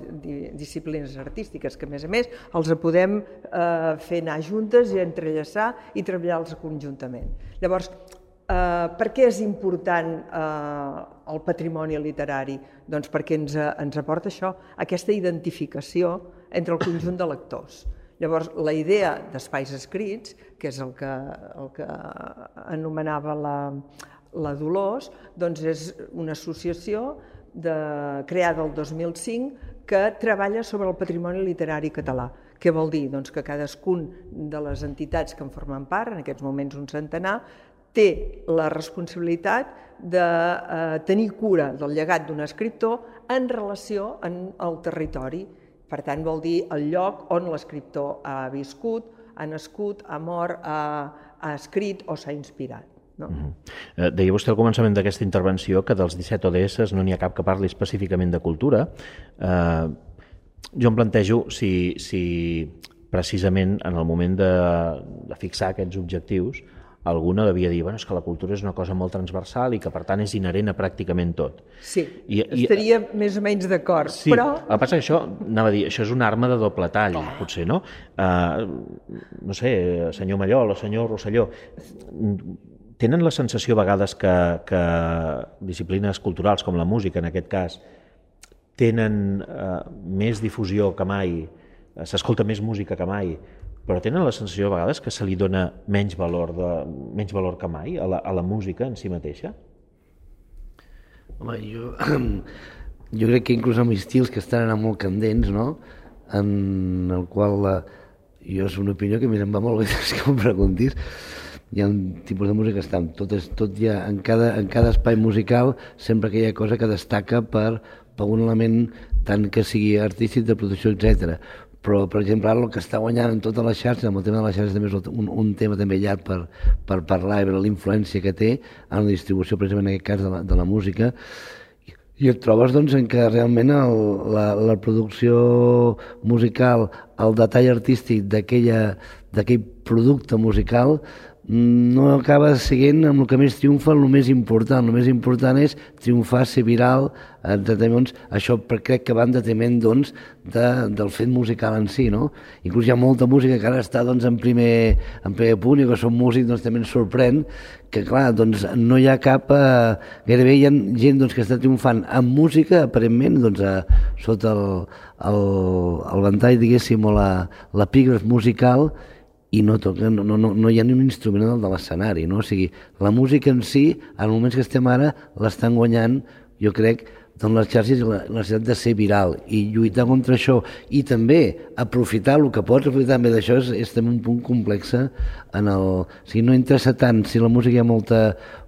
disciplines artístiques, que a més a més els podem eh, fer anar juntes i entrellaçar i treballar-los conjuntament. Llavors, eh, per què és important eh, el patrimoni literari? Doncs perquè ens, ens aporta això, aquesta identificació entre el conjunt de lectors. Llavors, la idea d'espais escrits, que és el que, el que anomenava la, la Dolors, doncs és una associació de, creada el 2005 que treballa sobre el patrimoni literari català. Què vol dir? Doncs que cadascun de les entitats que en formen part, en aquests moments un centenar, té la responsabilitat de eh, tenir cura del llegat d'un escriptor en relació amb el territori. Per tant, vol dir el lloc on l'escriptor ha viscut, ha nascut, ha mort, ha, ha escrit o s'ha inspirat. No? Mm -hmm. Deia vostè al començament d'aquesta intervenció que dels 17 ODS no n'hi ha cap que parli específicament de cultura. Eh, jo em plantejo si, si precisament en el moment de, de fixar aquests objectius alguna devia dir bueno, és que la cultura és una cosa molt transversal i que per tant és inherent a pràcticament tot. Sí, I, i, estaria més o menys d'acord, sí, però... el que passa que això, anava a dir, això és una arma de doble tall, potser, no? Uh, no sé, senyor Mallol o senyor Rosselló, tenen la sensació a vegades que, que disciplines culturals com la música, en aquest cas, tenen eh, més difusió que mai, eh, s'escolta més música que mai, però tenen la sensació a vegades que se li dona menys valor, de, menys valor que mai a la, a la música en si mateixa? Home, jo, jo crec que inclús amb estils que estan anant molt candents, no? en el qual la, jo és una opinió que a mi em va molt bé que em preguntis, hi ha un tipus de música que està tot, és, tot ja, en, cada, en cada espai musical sempre que hi ha cosa que destaca per, per un element tant que sigui artístic, de producció, etc. Però, per exemple, ara el que està guanyant en totes les xarxes, amb el tema de les xarxes també és un, un tema també llarg per, per parlar i veure la influència que té en la distribució, precisament en aquest cas, de la, de la música, i et trobes doncs, en què realment el, la, la producció musical, el detall artístic d'aquell producte musical no acaba sent amb el que més triomfa el més important. El més important és triomfar, ser viral, doncs, això crec que va en detriment doncs, de, del fet musical en si. No? Inclús hi ha molta música que ara està doncs, en, primer, en primer punt i que són músics doncs, també ens sorprèn que clar, doncs, no hi ha cap... Eh, gairebé hi ha gent doncs, que està triomfant amb música, aparentment, doncs, a, sota el, el, el ventall, diguéssim, o l'epígraf musical, i no, toca, no, no, no hi ha ni un instrument de l'escenari, no? O sigui, la música en si, en moments que estem ara, l'estan guanyant, jo crec, doncs les xarxes i la, la necessitat de ser viral i lluitar contra això i també aprofitar el que pots aprofitar també d'això és, és també un punt complex en el... O sigui, no interessa tant si la música hi ha molta,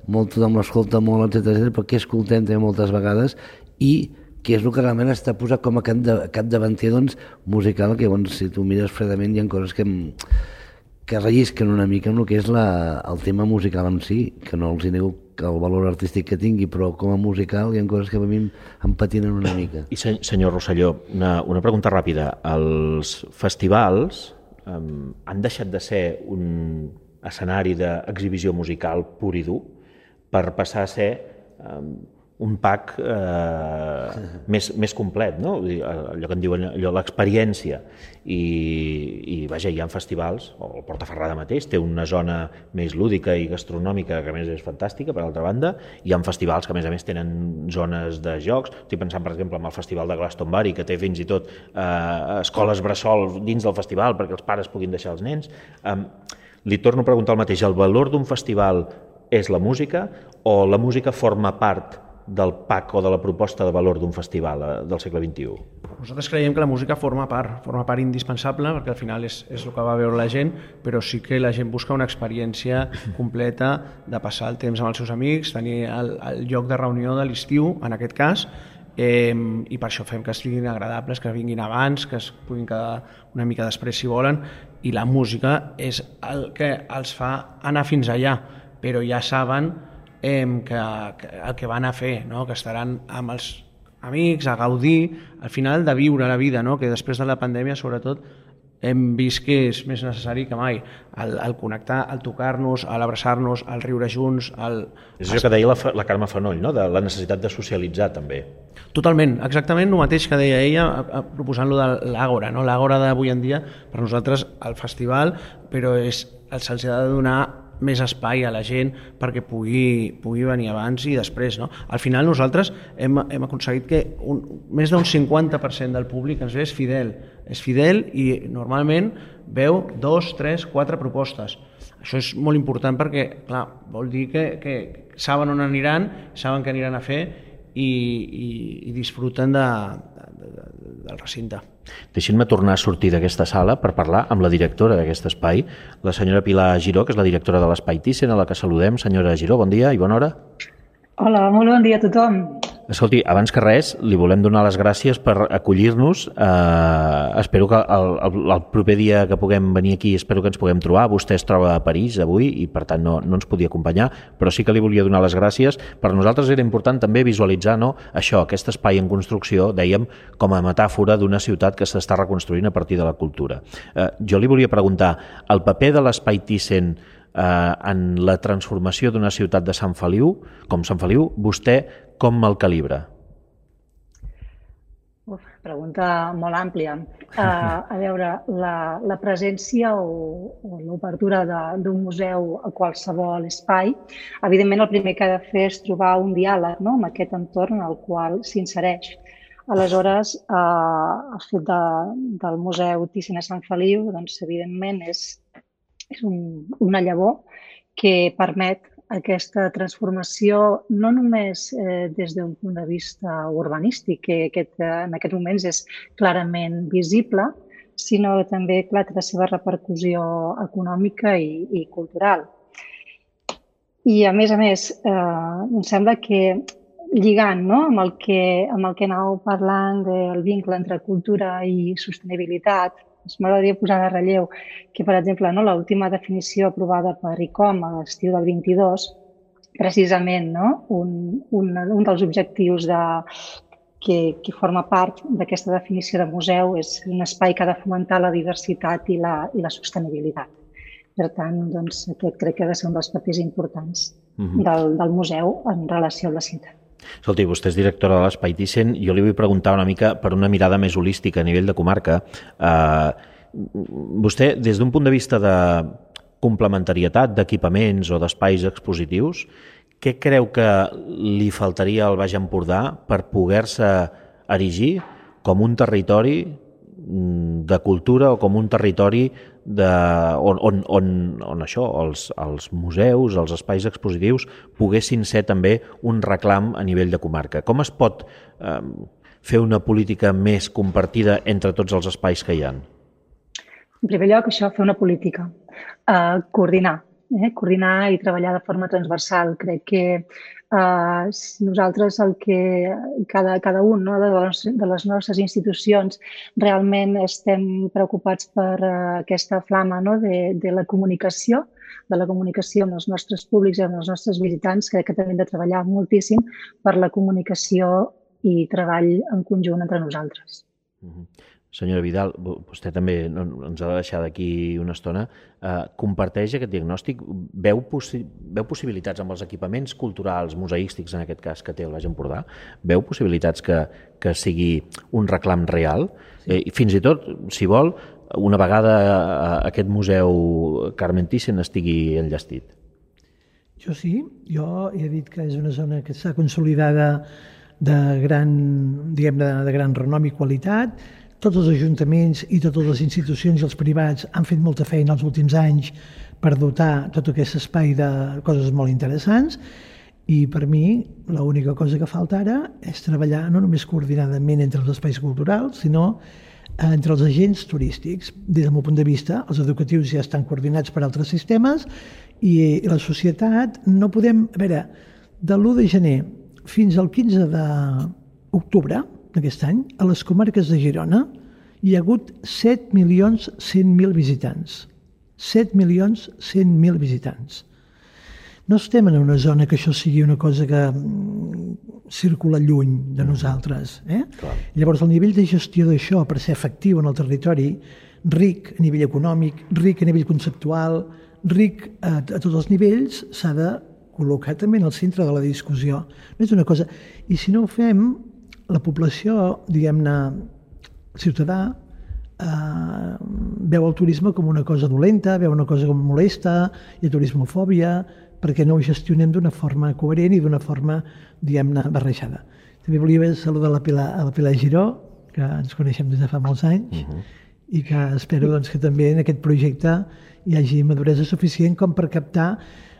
molt tothom l'escolta molt, etc etc, però què escoltem també moltes vegades i que és el que realment està posat com a cap, de, cap davanter doncs, musical, que doncs, si tu mires fredament hi ha coses que que rellisquen una mica amb el que és la, el tema musical en si, que no els hi nego el valor artístic que tingui, però com a musical hi ha coses que a mi em patinen una mica. I senyor Rosselló, una, una pregunta ràpida. Els festivals um, han deixat de ser un escenari d'exhibició musical pur i dur per passar a ser um, un pack eh, més, més complet, no? allò que en diuen l'experiència. I, I vaja, hi ha festivals, o el Portaferrada mateix, té una zona més lúdica i gastronòmica que a més és fantàstica, per altra banda, hi ha festivals que a més a més tenen zones de jocs, estic pensant per exemple en el Festival de Glastonbury, que té fins i tot eh, escoles bressol dins del festival perquè els pares puguin deixar els nens. Eh, li torno a preguntar el mateix, el valor d'un festival és la música o la música forma part del PAC o de la proposta de valor d'un festival eh, del segle XXI? Nosaltres creiem que la música forma part, forma part indispensable, perquè al final és, és el que va veure la gent, però sí que la gent busca una experiència completa de passar el temps amb els seus amics, tenir el, el lloc de reunió de l'estiu, en aquest cas, eh, i per això fem que estiguin agradables, que vinguin abans, que es puguin quedar una mica després si volen, i la música és el que els fa anar fins allà, però ja saben eh, que, que el que van a fer, no? que estaran amb els amics, a gaudir, al final de viure la vida, no? que després de la pandèmia sobretot hem vist que és més necessari que mai el, el connectar, el tocar-nos, l'abraçar-nos, el riure junts... El... És això que deia la, la Carme Fanoll, no? de la necessitat de socialitzar també. Totalment, exactament el mateix que deia ella proposant-lo de l'Àgora. No? L'Àgora d'avui en dia, per nosaltres, el festival, però és se'ls ha de donar més espai a la gent perquè pugui, pugui venir abans i després. No? Al final nosaltres hem, hem aconseguit que un, més d'un 50% del públic ens ve és fidel. És fidel i normalment veu dos, tres, quatre propostes. Això és molt important perquè, clar, vol dir que, que saben on aniran, saben què aniran a fer i, i, i disfruten de, de, de, del recinte. Deixin-me tornar a sortir d'aquesta sala per parlar amb la directora d'aquest espai, la senyora Pilar Giró, que és la directora de l'Espai Thyssen, a la que saludem. Senyora Giró, bon dia i bona hora. Hola, molt bon dia a tothom. Escolti, abans que res, li volem donar les gràcies per acollir-nos. Eh, espero que el, el, el proper dia que puguem venir aquí, espero que ens puguem trobar. Vostè es troba a París avui i, per tant, no, no ens podia acompanyar, però sí que li volia donar les gràcies. Per nosaltres era important també visualitzar no, això, aquest espai en construcció, dèiem, com a metàfora d'una ciutat que s'està reconstruint a partir de la cultura. Eh, jo li volia preguntar, el paper de l'espai Thyssen eh, en la transformació d'una ciutat de Sant Feliu, com Sant Feliu, vostè com el calibra? Uf, pregunta molt àmplia. Uh, a veure, la, la presència o, o l'obertura d'un museu a qualsevol espai, evidentment el primer que ha de fer és trobar un diàleg no?, amb aquest entorn en el qual s'insereix. Aleshores, eh, el fet de, del Museu Thyssen a Sant Feliu, doncs, evidentment, és, és un, una llavor que permet aquesta transformació no només eh, des d'un punt de vista urbanístic, que aquest, en aquest moments és clarament visible, sinó també, clar, la seva repercussió econòmica i, i cultural. I, a més a més, eh, em sembla que lligant no? amb, el que, amb el que anàveu parlant del vincle entre cultura i sostenibilitat, m'agradaria posar de relleu que, per exemple, no, l'última definició aprovada per ICOM a l'estiu del 22, precisament no, un, un, un dels objectius de, que, que forma part d'aquesta definició de museu és un espai que ha de fomentar la diversitat i la, i la sostenibilitat. Per tant, doncs, aquest crec que ha de ser un dels papers importants uh mhm. -huh. del, del museu en relació amb la ciutat. Escolti, vostè és directora de l'Espai Thyssen. Jo li vull preguntar una mica per una mirada més holística a nivell de comarca. Eh, vostè, des d'un punt de vista de complementarietat d'equipaments o d'espais expositius, què creu que li faltaria al Baix Empordà per poder-se erigir com un territori mm, de cultura o com un territori de, on, on, on, on això, els, els museus, els espais expositius, poguessin ser també un reclam a nivell de comarca. Com es pot eh, fer una política més compartida entre tots els espais que hi ha? En primer lloc, això, fer una política. Uh, coordinar. Eh? Coordinar i treballar de forma transversal. Crec que Uh, nosaltres el que cada, cada un no, de, les, de les nostres institucions realment estem preocupats per uh, aquesta flama no, de, de la comunicació, de la comunicació amb els nostres públics i amb els nostres visitants. Crec que també hem de treballar moltíssim per la comunicació i treball en conjunt entre nosaltres. Uh -huh. Senyora Vidal, vostè també ens ha de deixar d'aquí una estona. Eh, comparteix aquest diagnòstic? Veu, possi veu possibilitats amb els equipaments culturals, museístics en aquest cas, que té el Baix Empordà? Veu possibilitats que, que sigui un reclam real? Sí. Eh, fins i tot, si vol, una vegada eh, aquest museu Carmen Thyssen estigui enllestit. Jo sí, jo he dit que és una zona que està consolidada de gran, diguem, de, de gran renom i qualitat, tots els ajuntaments i totes les institucions i els privats han fet molta feina els últims anys per dotar tot aquest espai de coses molt interessants i per mi l'única cosa que falta ara és treballar no només coordinadament entre els espais culturals, sinó entre els agents turístics. Des del meu punt de vista, els educatius ja estan coordinats per altres sistemes i la societat no podem... A veure, de l'1 de gener fins al 15 d'octubre, aquest any, a les comarques de Girona hi ha hagut 7 milions 100.000 visitants. 7 milions 100.000 visitants. No estem en una zona que això sigui una cosa que mm, circula lluny de nosaltres. Eh? Clar. Llavors, el nivell de gestió d'això per ser efectiu en el territori ric a nivell econòmic, ric a nivell conceptual, ric a, a tots els nivells, s'ha de col·locar també en el centre de la discussió. No és una cosa... I si no ho fem, la població, diguem-ne, ciutadà, eh, veu el turisme com una cosa dolenta, veu una cosa com molesta, hi ha turismofòbia, perquè no ho gestionem d'una forma coherent i d'una forma, diguem-ne, barrejada. També volia saludar la Pilar, a la Pilar Giró, que ens coneixem des de fa molts anys, uh -huh. i que espero doncs, que també en aquest projecte hi hagi maduresa suficient com per captar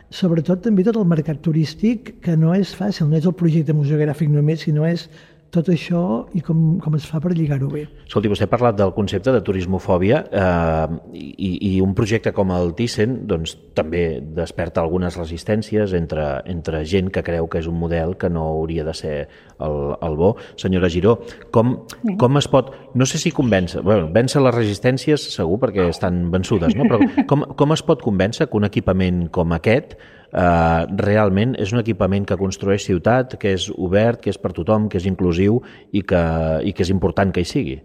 sobretot també tot el mercat turístic, que no és fàcil, no és el projecte museogràfic només, sinó és tot això i com, com es fa per lligar-ho bé. Escolti, vostè ha parlat del concepte de turismofòbia eh, i, i un projecte com el Thyssen doncs, també desperta algunes resistències entre, entre gent que creu que és un model que no hauria de ser el, el bo. Senyora Giró, com, com es pot... No sé si convèncer... Bueno, vèncer les resistències segur perquè estan vençudes, no? però com, com es pot convèncer que un equipament com aquest eh, realment és un equipament que construeix ciutat, que és obert, que és per tothom, que és inclusiu i que, i que és important que hi sigui?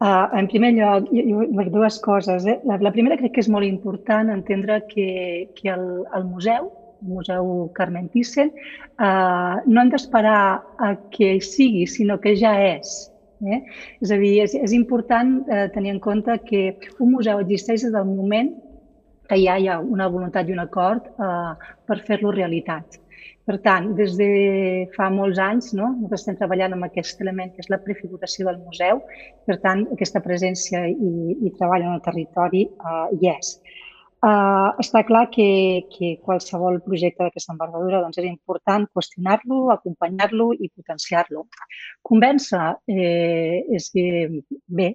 Uh, en primer lloc, per dues coses. Eh? La, la primera crec que és molt important entendre que, que el, el museu, el Museu Carmen Thyssen, uh, no hem d'esperar a que sigui, sinó que ja és. Eh? És a dir, és, és important eh, tenir en compte que un museu existeix des del moment que ja hi ha una voluntat i un acord eh, per fer-lo realitat. Per tant, des de fa molts anys no, nosaltres estem treballant amb aquest element que és la prefiguració del museu. Per tant, aquesta presència i, i treball en el territori uh, hi és. Uh, està clar que, que qualsevol projecte d'aquesta envergadura doncs, és important qüestionar-lo, acompanyar-lo i potenciar-lo. Convèncer eh, és que, bé,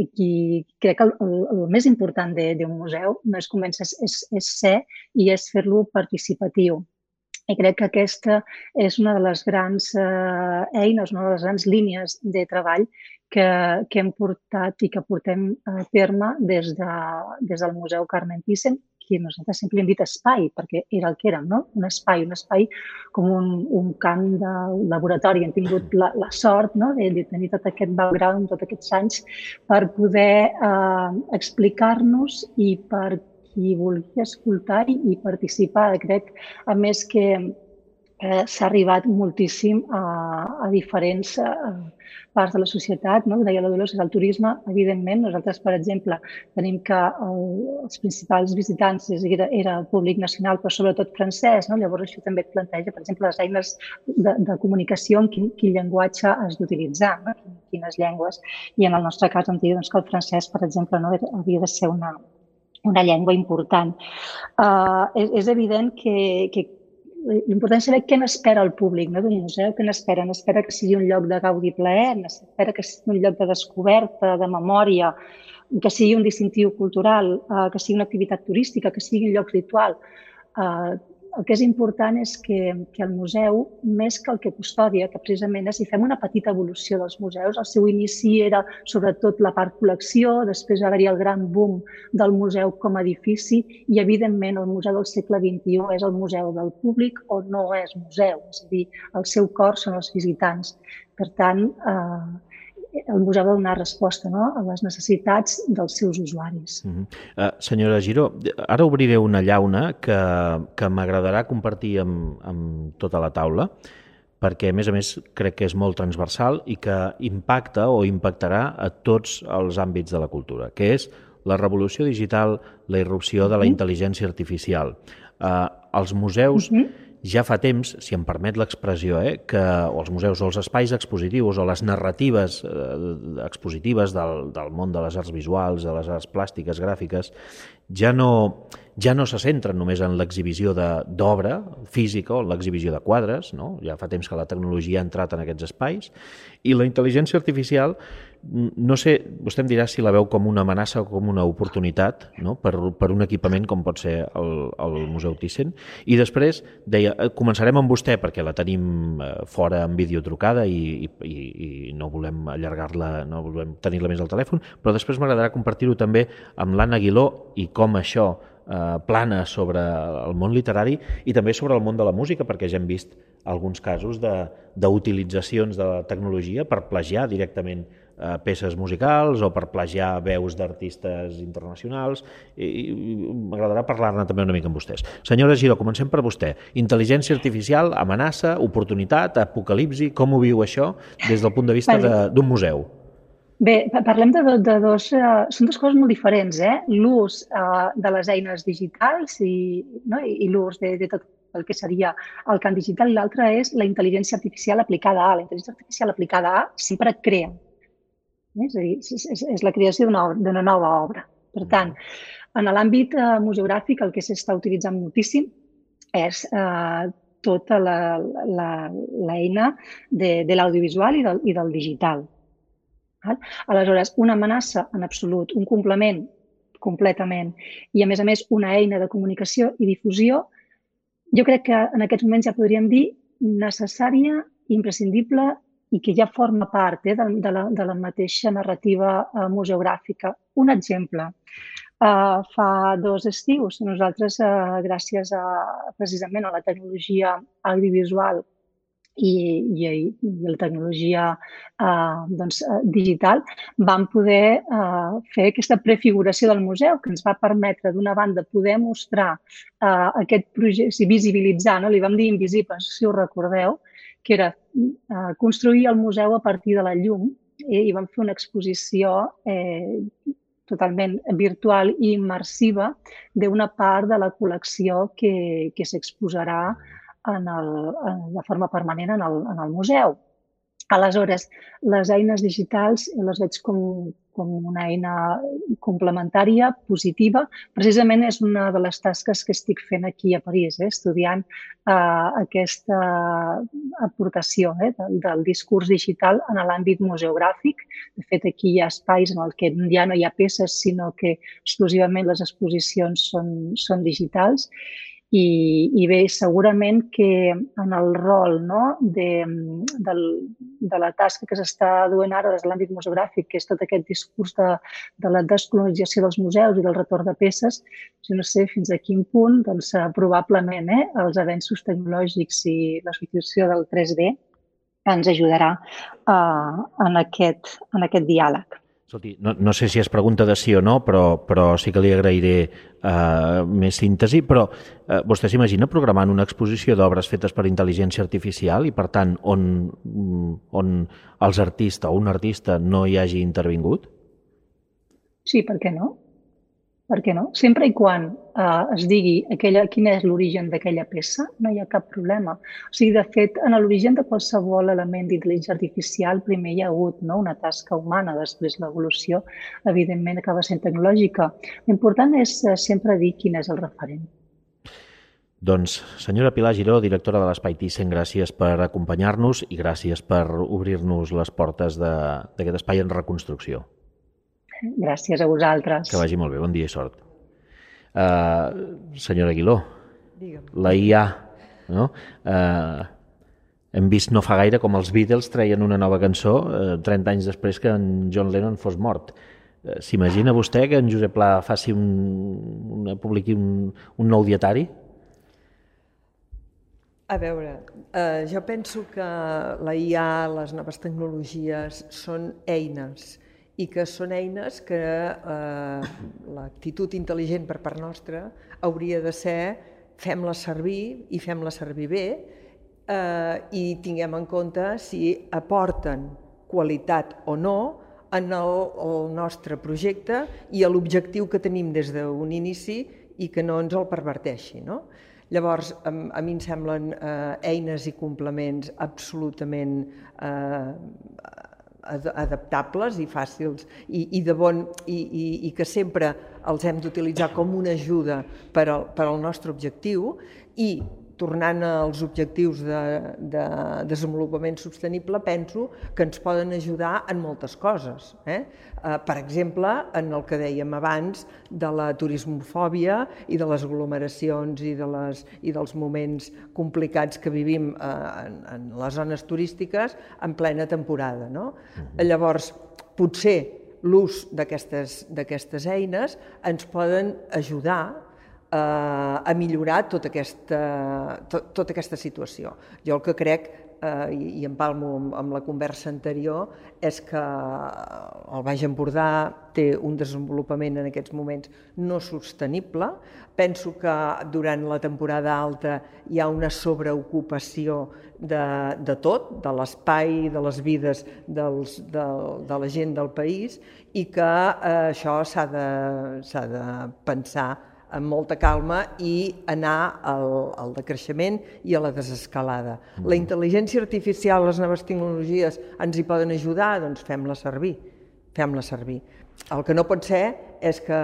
i qui, crec que el, el, el més important d'un museu no és convèncer, és, és ser i és fer-lo participatiu. I crec que aquesta és una de les grans eh, eines, una de les grans línies de treball que, que hem portat i que portem a terme des, de, des del Museu Carmen Thyssen que nosaltres sempre hem dit espai, perquè era el que érem, no? un espai, un espai com un, un camp de laboratori. Hem tingut la, la sort no? de, de tenir tot aquest background, tots aquests anys, per poder eh, explicar-nos i per qui vulgui escoltar i participar. Crec, a més, que eh, s'ha arribat moltíssim a, a diferents eh, parts de la societat. No? Deia la Dolors, és el turisme, evidentment. Nosaltres, per exemple, tenim que el, els principals visitants era, era el públic nacional, però sobretot francès. No? Llavors, això també et planteja, per exemple, les eines de, de comunicació, en quin, quin llenguatge has d'utilitzar, no? quines llengües. I en el nostre cas, em doncs, que el francès, per exemple, no? havia de ser una, una llengua important. Uh, és, és evident que, que l'important és saber què n'espera el públic no, d'un museu, què n'espera. N'espera que sigui un lloc de gaudi plaer, n'espera que sigui un lloc de descoberta, de memòria, que sigui un distintiu cultural, uh, que sigui una activitat turística, que sigui un lloc ritual. Uh, el que és important és que, que el museu, més que el que custodia, que precisament és, si fem una petita evolució dels museus, el seu inici era sobretot la part col·lecció, després va haver-hi el gran boom del museu com a edifici i, evidentment, el museu del segle XXI és el museu del públic o no és museu, és a dir, el seu cor són els visitants. Per tant, eh, el museu de donar resposta no? a les necessitats dels seus usuaris. Uh -huh. uh, senyora Giró, ara obriré una llauna que, que m'agradarà compartir amb, amb tota la taula, perquè, a més a més, crec que és molt transversal i que impacta o impactarà a tots els àmbits de la cultura, que és la revolució digital, la irrupció de la intel·ligència artificial. Uh, els museus... Uh -huh ja fa temps, si em permet l'expressió, eh, que o els museus o els espais expositius o les narratives eh, expositives del, del món de les arts visuals, de les arts plàstiques, gràfiques, ja no, ja no se centren només en l'exhibició d'obra física o en l'exhibició de quadres, no? ja fa temps que la tecnologia ha entrat en aquests espais, i la intel·ligència artificial no sé, vostè em dirà si la veu com una amenaça o com una oportunitat no? per, per un equipament com pot ser el, el Museu Thyssen. I després deia, eh, començarem amb vostè perquè la tenim eh, fora en videotrucada i, i, i no volem allargar-la, no volem tenir-la més al telèfon, però després m'agradarà compartir-ho també amb l'Anna Aguiló i com això eh, plana sobre el món literari i també sobre el món de la música, perquè ja hem vist alguns casos d'utilitzacions de, de la tecnologia per plagiar directament eh, peces musicals o per plagiar veus d'artistes internacionals i, i m'agradarà parlar-ne també una mica amb vostès. Senyora Giró, comencem per vostè. Intel·ligència artificial, amenaça, oportunitat, apocalipsi, com ho viu això des del punt de vista d'un museu? Bé, parlem de, de dos... Uh, són dues coses molt diferents, eh? L'ús uh, de les eines digitals i, no? i, i l'ús de, de tot el que seria el camp digital i l'altre és la intel·ligència artificial aplicada a. La intel·ligència artificial aplicada a sempre crea, és a dir, és, és, és la creació d'una nova obra. Per tant, en l'àmbit eh, museogràfic el que s'està utilitzant moltíssim és eh, tota l'eina de, de l'audiovisual i, del, i del digital. Val? Aleshores, una amenaça en absolut, un complement completament i, a més a més, una eina de comunicació i difusió, jo crec que en aquests moments ja podríem dir necessària, imprescindible i que ja forma part eh, de, de, la, de la mateixa narrativa eh, museogràfica. Un exemple. Uh, fa dos estius, nosaltres, uh, gràcies a, precisament a la tecnologia audiovisual i, i, i la tecnologia uh, doncs, uh, digital, vam poder uh, fer aquesta prefiguració del museu que ens va permetre, d'una banda, poder mostrar uh, aquest projecte, visibilitzar, no? li vam dir invisibles, si us recordeu, que era eh, construir el museu a partir de la llum i, i vam fer una exposició eh, totalment virtual i immersiva d'una part de la col·lecció que, que s'exposarà en el, de forma permanent en el, en el museu. Aleshores, les eines digitals les veig com, com una eina complementària, positiva. Precisament és una de les tasques que estic fent aquí a París, eh, estudiant eh, aquesta aportació eh, del, del discurs digital en l'àmbit museogràfic. De fet, aquí hi ha espais en el que ja no hi ha peces, sinó que exclusivament les exposicions són, són digitals i, i bé, segurament que en el rol no, de, de, de la tasca que s'està duent ara des de l'àmbit museogràfic, que és tot aquest discurs de, de la descolonització dels museus i del retorn de peces, jo no sé fins a quin punt, doncs, eh, probablement eh, els avenços tecnològics i la substitució del 3D ens ajudarà uh, en, aquest, en aquest diàleg. Escolti, no, no sé si es pregunta de sí o no, però, però sí que li agrairé eh, més síntesi, però eh, vostè s'imagina programant una exposició d'obres fetes per intel·ligència artificial i, per tant, on, on els artistes o un artista no hi hagi intervingut? Sí, per què no? Per què no? Sempre i quan eh, es digui aquella, quin és l'origen d'aquella peça, no hi ha cap problema. O sigui, de fet, en l'origen de qualsevol element d'intel·ligència artificial primer hi ha hagut no? una tasca humana, després l'evolució, evidentment, acaba sent tecnològica. L'important és eh, sempre dir quin és el referent. Doncs, senyora Pilar Giró, directora de l'Espai Thyssen, gràcies per acompanyar-nos i gràcies per obrir-nos les portes d'aquest espai en reconstrucció. Gràcies a vosaltres. Que vagi molt bé, bon dia i sort. Uh, senyora Aguiló, Digue'm. la IA, no? Uh, hem vist no fa gaire com els Beatles treien una nova cançó uh, 30 anys després que en John Lennon fos mort. Uh, S'imagina vostè que en Josep Pla faci un, una, publiqui un, un nou dietari? A veure, eh, jo penso que la IA, les noves tecnologies, són eines i que són eines que eh, l'actitud intel·ligent per part nostra hauria de ser fem-la servir i fem-la servir bé eh, i tinguem en compte si aporten qualitat o no en el, el nostre projecte i a l'objectiu que tenim des d'un inici i que no ens el perverteixi. No? Llavors, a, a mi em semblen eh, eines i complements absolutament eh, adaptables i fàcils i, i, de bon, i, i, i que sempre els hem d'utilitzar com una ajuda per al, per al nostre objectiu i tornant als objectius de, de desenvolupament sostenible, penso que ens poden ajudar en moltes coses. Eh? Eh, per exemple, en el que dèiem abans de la turismofòbia i de les aglomeracions i, de les, i dels moments complicats que vivim eh, en, en les zones turístiques en plena temporada. No? Llavors, potser l'ús d'aquestes eines ens poden ajudar a millorar tota aquesta, tot, tota aquesta situació. Jo el que crec eh, i, i empalmo amb, amb la conversa anterior, és que el Baix Empordà té un desenvolupament en aquests moments no sostenible. Penso que durant la temporada alta hi ha una sobreocupació de, de tot, de l'espai, de les vides dels, de, de la gent del país, i que eh, això s'ha de, de pensar amb molta calma i anar al, al decreixement i a la desescalada. Mm. La intel·ligència artificial, les noves tecnologies ens hi poden ajudar, doncs fem-la servir, fem-la servir. El que no pot ser és que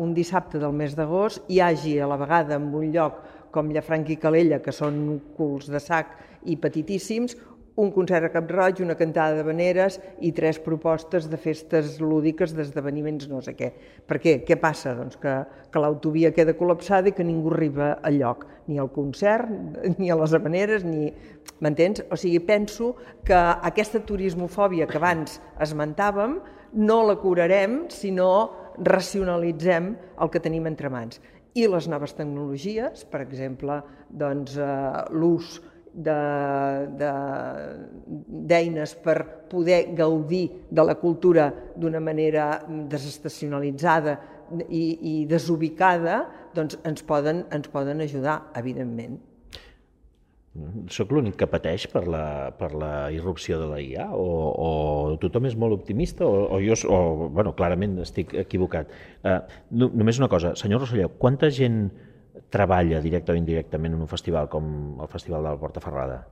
un dissabte del mes d'agost hi hagi a la vegada en un lloc com Llafranc i Calella, que són culs de sac i petitíssims, un concert a Cap Roig, una cantada de veneres i tres propostes de festes lúdiques, d'esdeveniments no sé què. Per què? Què passa? Doncs que, que l'autovia queda col·lapsada i que ningú arriba al lloc, ni al concert, ni a les habaneres, ni... M'entens? O sigui, penso que aquesta turismofòbia que abans esmentàvem no la curarem si no racionalitzem el que tenim entre mans. I les noves tecnologies, per exemple, doncs, eh, l'ús d'eines per poder gaudir de la cultura d'una manera desestacionalitzada i, i desubicada, doncs ens poden, ens poden ajudar, evidentment. Soc l'únic que pateix per la, per la irrupció de la IA? O, o tothom és molt optimista? O, o jo, o, bueno, clarament estic equivocat. Uh, no, només una cosa, senyor Rosselló, quanta gent treballa directe o indirectament en un festival com el Festival de la Porta Ferrada?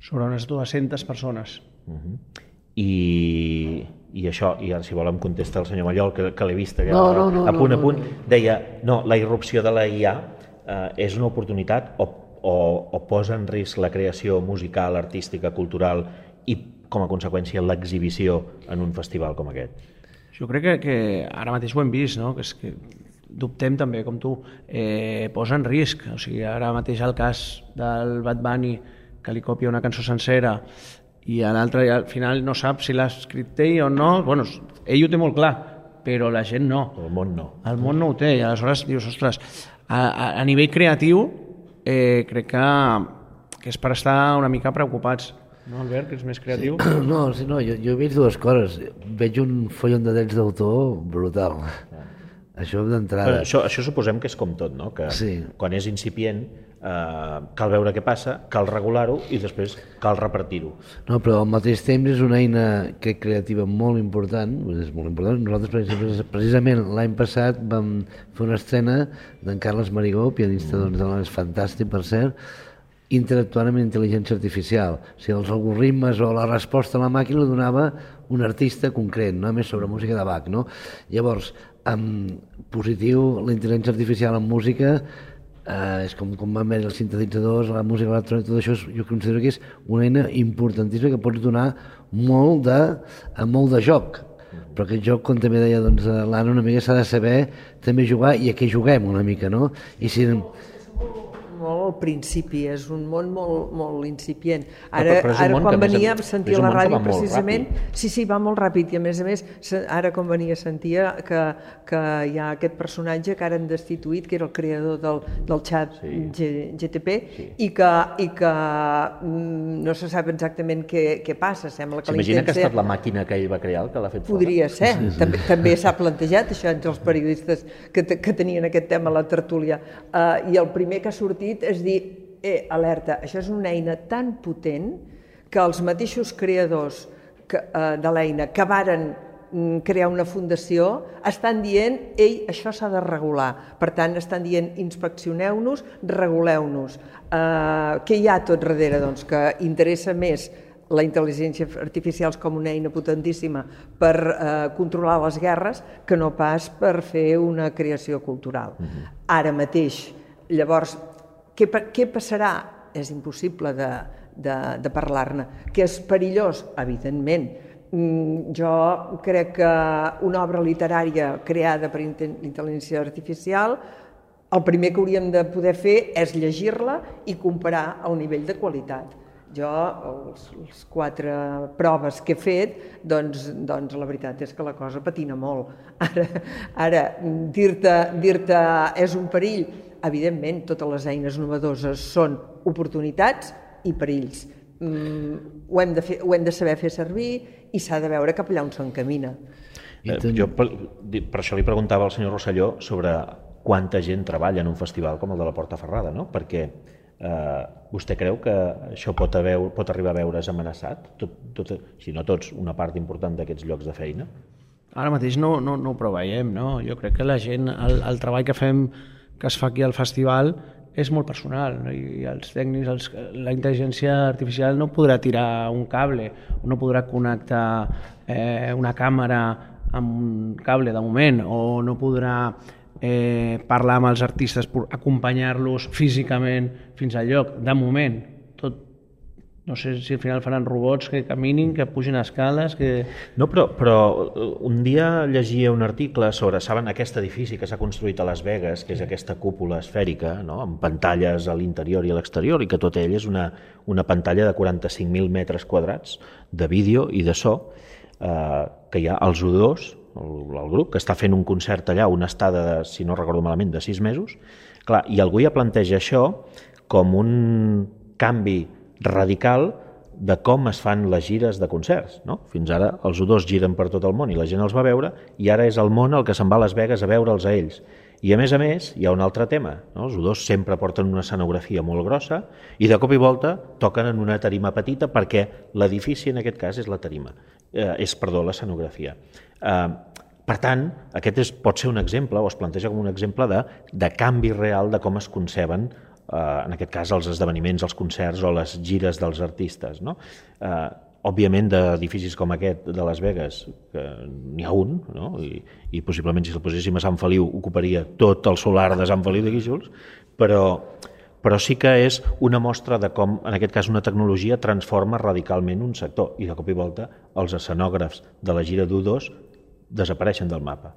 Sobre unes 200 persones. Uh -huh. I, i això, i ara si vol em contesta el senyor Mallol, que, que l'he vist ja, no, no, no, a punt a punt, deia, no, la irrupció de la IA eh, és una oportunitat o, o, o posa en risc la creació musical, artística, cultural i com a conseqüència l'exhibició en un festival com aquest? Jo crec que, que ara mateix ho hem vist, no? que, és que dubtem també, com tu, eh, posa en risc. O sigui, ara mateix el cas del Bad Bunny, que li copia una cançó sencera i l'altre al final no sap si l'ha escrit ell o no, bueno, ell ho té molt clar, però la gent no. El món no. El món no ho té, i aleshores dius, ostres, a, a, a nivell creatiu eh, crec que, que és per estar una mica preocupats. No, Albert, que és més creatiu? Sí. No, sí, no jo, jo he vist dues coses. Veig un follon de drets d'autor brutal. Això d'entrada. Això, això suposem que és com tot, no? que sí. quan és incipient eh, cal veure què passa, cal regular-ho i després cal repartir-ho. No, però al mateix temps és una eina que creativa molt important, és molt important. Nosaltres, precisament, l'any passat vam fer una estrena d'en Carles Marigó, pianista mm. doncs, és fantàstic, per cert, interactuant amb intel·ligència artificial. O sigui, els algoritmes o la resposta a la màquina la donava un artista concret, no més sobre música de Bach. No? Llavors, en positiu, la intel·ligència artificial en música eh, és com, com van veure els sintetitzadors, la música electrònica, tot això jo considero que és una eina importantíssima que pots donar molt de, molt de joc. Però aquest joc, com també deia doncs, l'Anna, una mica s'ha de saber també jugar i a què juguem una mica, no? I si molt al principi, és un món molt, molt incipient. Ara, però, però ara quan venia a sentir la ràdio precisament... Sí, sí, va molt ràpid i a més a més, ara quan venia sentia que, que hi ha aquest personatge que ara han destituït, que era el creador del, del xat sí. G, GTP, sí. i que, i que mm, no se sap exactament què, què passa. Sembla que S'imagina que ha estat la màquina que ell va crear el que l'ha fet Podria fora? ser. Sí, sí. També, també s'ha plantejat això entre els periodistes que, que tenien aquest tema a la tertúlia. Uh, I el primer que ha sortit sentit és dir, eh, alerta, això és una eina tan potent que els mateixos creadors que, eh, de l'eina que varen mm, crear una fundació, estan dient, ei, això s'ha de regular. Per tant, estan dient, inspeccioneu-nos, reguleu-nos. Eh, què hi ha tot darrere? Doncs que interessa més la intel·ligència artificial com una eina potentíssima per eh, controlar les guerres que no pas per fer una creació cultural. Uh -huh. Ara mateix, llavors, què, què passarà? És impossible de, de, de parlar-ne. Que és perillós? Evidentment. Mm, jo crec que una obra literària creada per intel·ligència artificial el primer que hauríem de poder fer és llegir-la i comparar el nivell de qualitat. Jo, els, els quatre proves que he fet, doncs, doncs la veritat és que la cosa patina molt. Ara, ara dir-te dir, -te, dir -te és un perill, evidentment, totes les eines novedoses són oportunitats i perills. Mm, ho, hem de fer, ho hem de saber fer servir i s'ha de veure cap allà on s'encamina. Eh, jo per, per això li preguntava al senyor Rosselló sobre quanta gent treballa en un festival com el de la Porta Ferrada, no? perquè eh, vostè creu que això pot, haver, pot arribar a veure's amenaçat, tot, tot, si no tots, una part important d'aquests llocs de feina? Ara mateix no, no, no ho preveiem, no? Jo crec que la gent, el, el treball que fem, que es fa aquí al festival, és molt personal no? i els tècnics, els, la intel·ligència artificial no podrà tirar un cable, no podrà connectar eh, una càmera amb un cable de moment o no podrà eh, parlar amb els artistes, acompanyar-los físicament fins al lloc, de moment. No sé si al final faran robots que caminin, que pugin escales, que... No, però, però eh, un dia llegia un article sobre, saben, aquest edifici que s'ha construït a Las Vegas, que és aquesta cúpula esfèrica, no? amb pantalles a l'interior i a l'exterior, i que tot ell és una, una pantalla de 45.000 metres quadrats de vídeo i de so, eh, que hi ha els U2, el, el grup, que està fent un concert allà, una estada, de, si no recordo malament, de sis mesos. Clar, I algú ja planteja això com un canvi radical de com es fan les gires de concerts. No? Fins ara els U2 giren per tot el món i la gent els va veure i ara és el món el que se'n va a Las Vegas a veure'ls a ells. I a més a més hi ha un altre tema. No? Els U2 sempre porten una escenografia molt grossa i de cop i volta toquen en una tarima petita perquè l'edifici en aquest cas és la tarima, eh, és, perdó, l'escenografia. Eh, per tant, aquest és, pot ser un exemple, o es planteja com un exemple de, de canvi real de com es conceben en aquest cas els esdeveniments, els concerts o les gires dels artistes. No? Eh, òbviament d'edificis com aquest de Las Vegas, que n'hi ha un, no? I, i possiblement si el poséssim a Sant Feliu ocuparia tot el solar de Sant Feliu de Guíxols, però, però sí que és una mostra de com, en aquest cas, una tecnologia transforma radicalment un sector i de cop i volta els escenògrafs de la gira d'U2 desapareixen del mapa.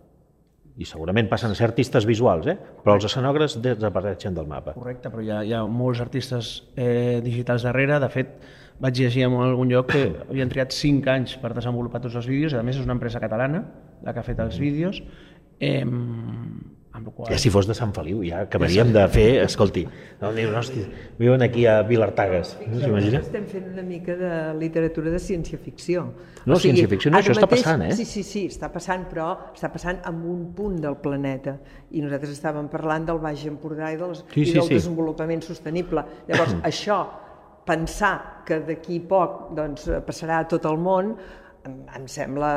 I segurament passen a ser artistes visuals, eh? però els escenògrafs desapareixen del mapa. Correcte, però hi ha, hi ha molts artistes eh, digitals darrere. De fet, vaig llegir en algun lloc que havien triat 5 anys per desenvolupar tots els vídeos, a més és una empresa catalana la que ha fet els vídeos. Eh, qual... Ja si fos de Sant Feliu, ja acabaríem de fer, escolti, no, diu, no, hosti, viuen aquí a Vilartagas, no s'imagina? Estem fent una mica de literatura de ciència-ficció. No, o sigui, ciència-ficció no, això mateix, està passant, eh? Sí, sí, sí, està passant, però està passant en un punt del planeta. I nosaltres estàvem parlant del Baix Empordà i, dels, sí, sí, i del sí. desenvolupament sostenible. Llavors, això, pensar que d'aquí poc doncs, passarà a tot el món, em, em sembla,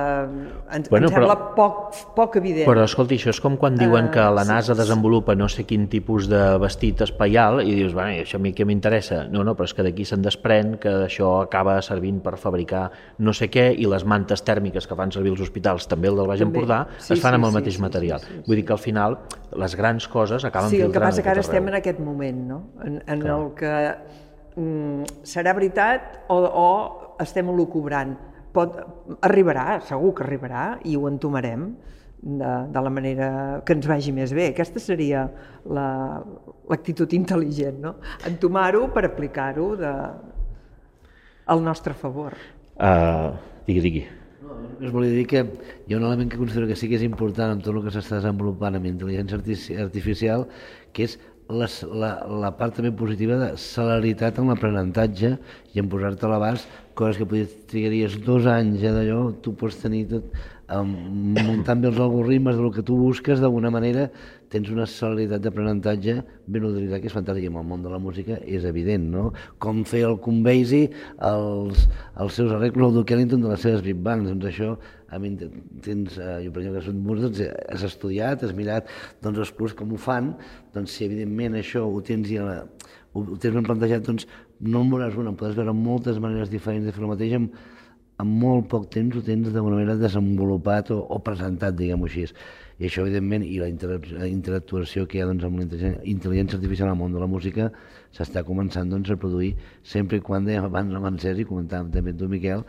em, bueno, em sembla però, poc, poc evident. Però escolti, això és com quan diuen uh, que la NASA sí, desenvolupa no sé quin tipus de vestit espaial i dius, bueno, això a mi què m'interessa? No, no, però és que d'aquí se'n desprèn que això acaba servint per fabricar no sé què i les mantes tèrmiques que fan servir els hospitals, també el del Baix Empordà, sí, es fan sí, amb el mateix sí, material. Sí, sí, sí, Vull dir que al final les grans coses acaben sí, filtrant. Sí, el que passa que ara estem en aquest moment, no? En, en el que mm, serà veritat o, o estem elucubrant pot, arribarà, segur que arribarà, i ho entomarem de, de la manera que ens vagi més bé. Aquesta seria l'actitud la, intel·ligent, no? Entomar-ho per aplicar-ho de, al nostre favor. Uh, digui, digui. No, us volia dir que hi ha un element que considero que sí que és important en tot el que s'està desenvolupant amb intel·ligència artificial, que és les, la, la part també positiva de celeritat en l'aprenentatge i en posar-te a l'abast coses que potser trigaries dos anys ja d'allò, tu pots tenir tot, um, muntant bé els algoritmes del que tu busques, d'alguna manera tens una celeritat d'aprenentatge ben utilitzada, que és fantàstica en el món de la música, és evident, no? Com fer el Convesi, els, els seus arreglos, el Duke Ellington de les seves big bands, doncs això, a mi tens, eh, jo per exemple que soc músic, doncs has estudiat, has mirat doncs els clubs com ho fan, doncs si evidentment això ho tens ja la, ho, ho tens ben plantejat, doncs no en veuràs una, podes veure moltes maneres diferents de fer el mateix, amb, amb molt poc temps ho tens d'alguna manera desenvolupat o, o presentat, diguem-ho així. I això, evidentment, i la, inter la interactuació que hi ha doncs, amb la intel·ligència artificial al món de la música s'està començant doncs, a produir sempre i quan dèiem abans amb en Sergi, comentàvem també tu, Miquel,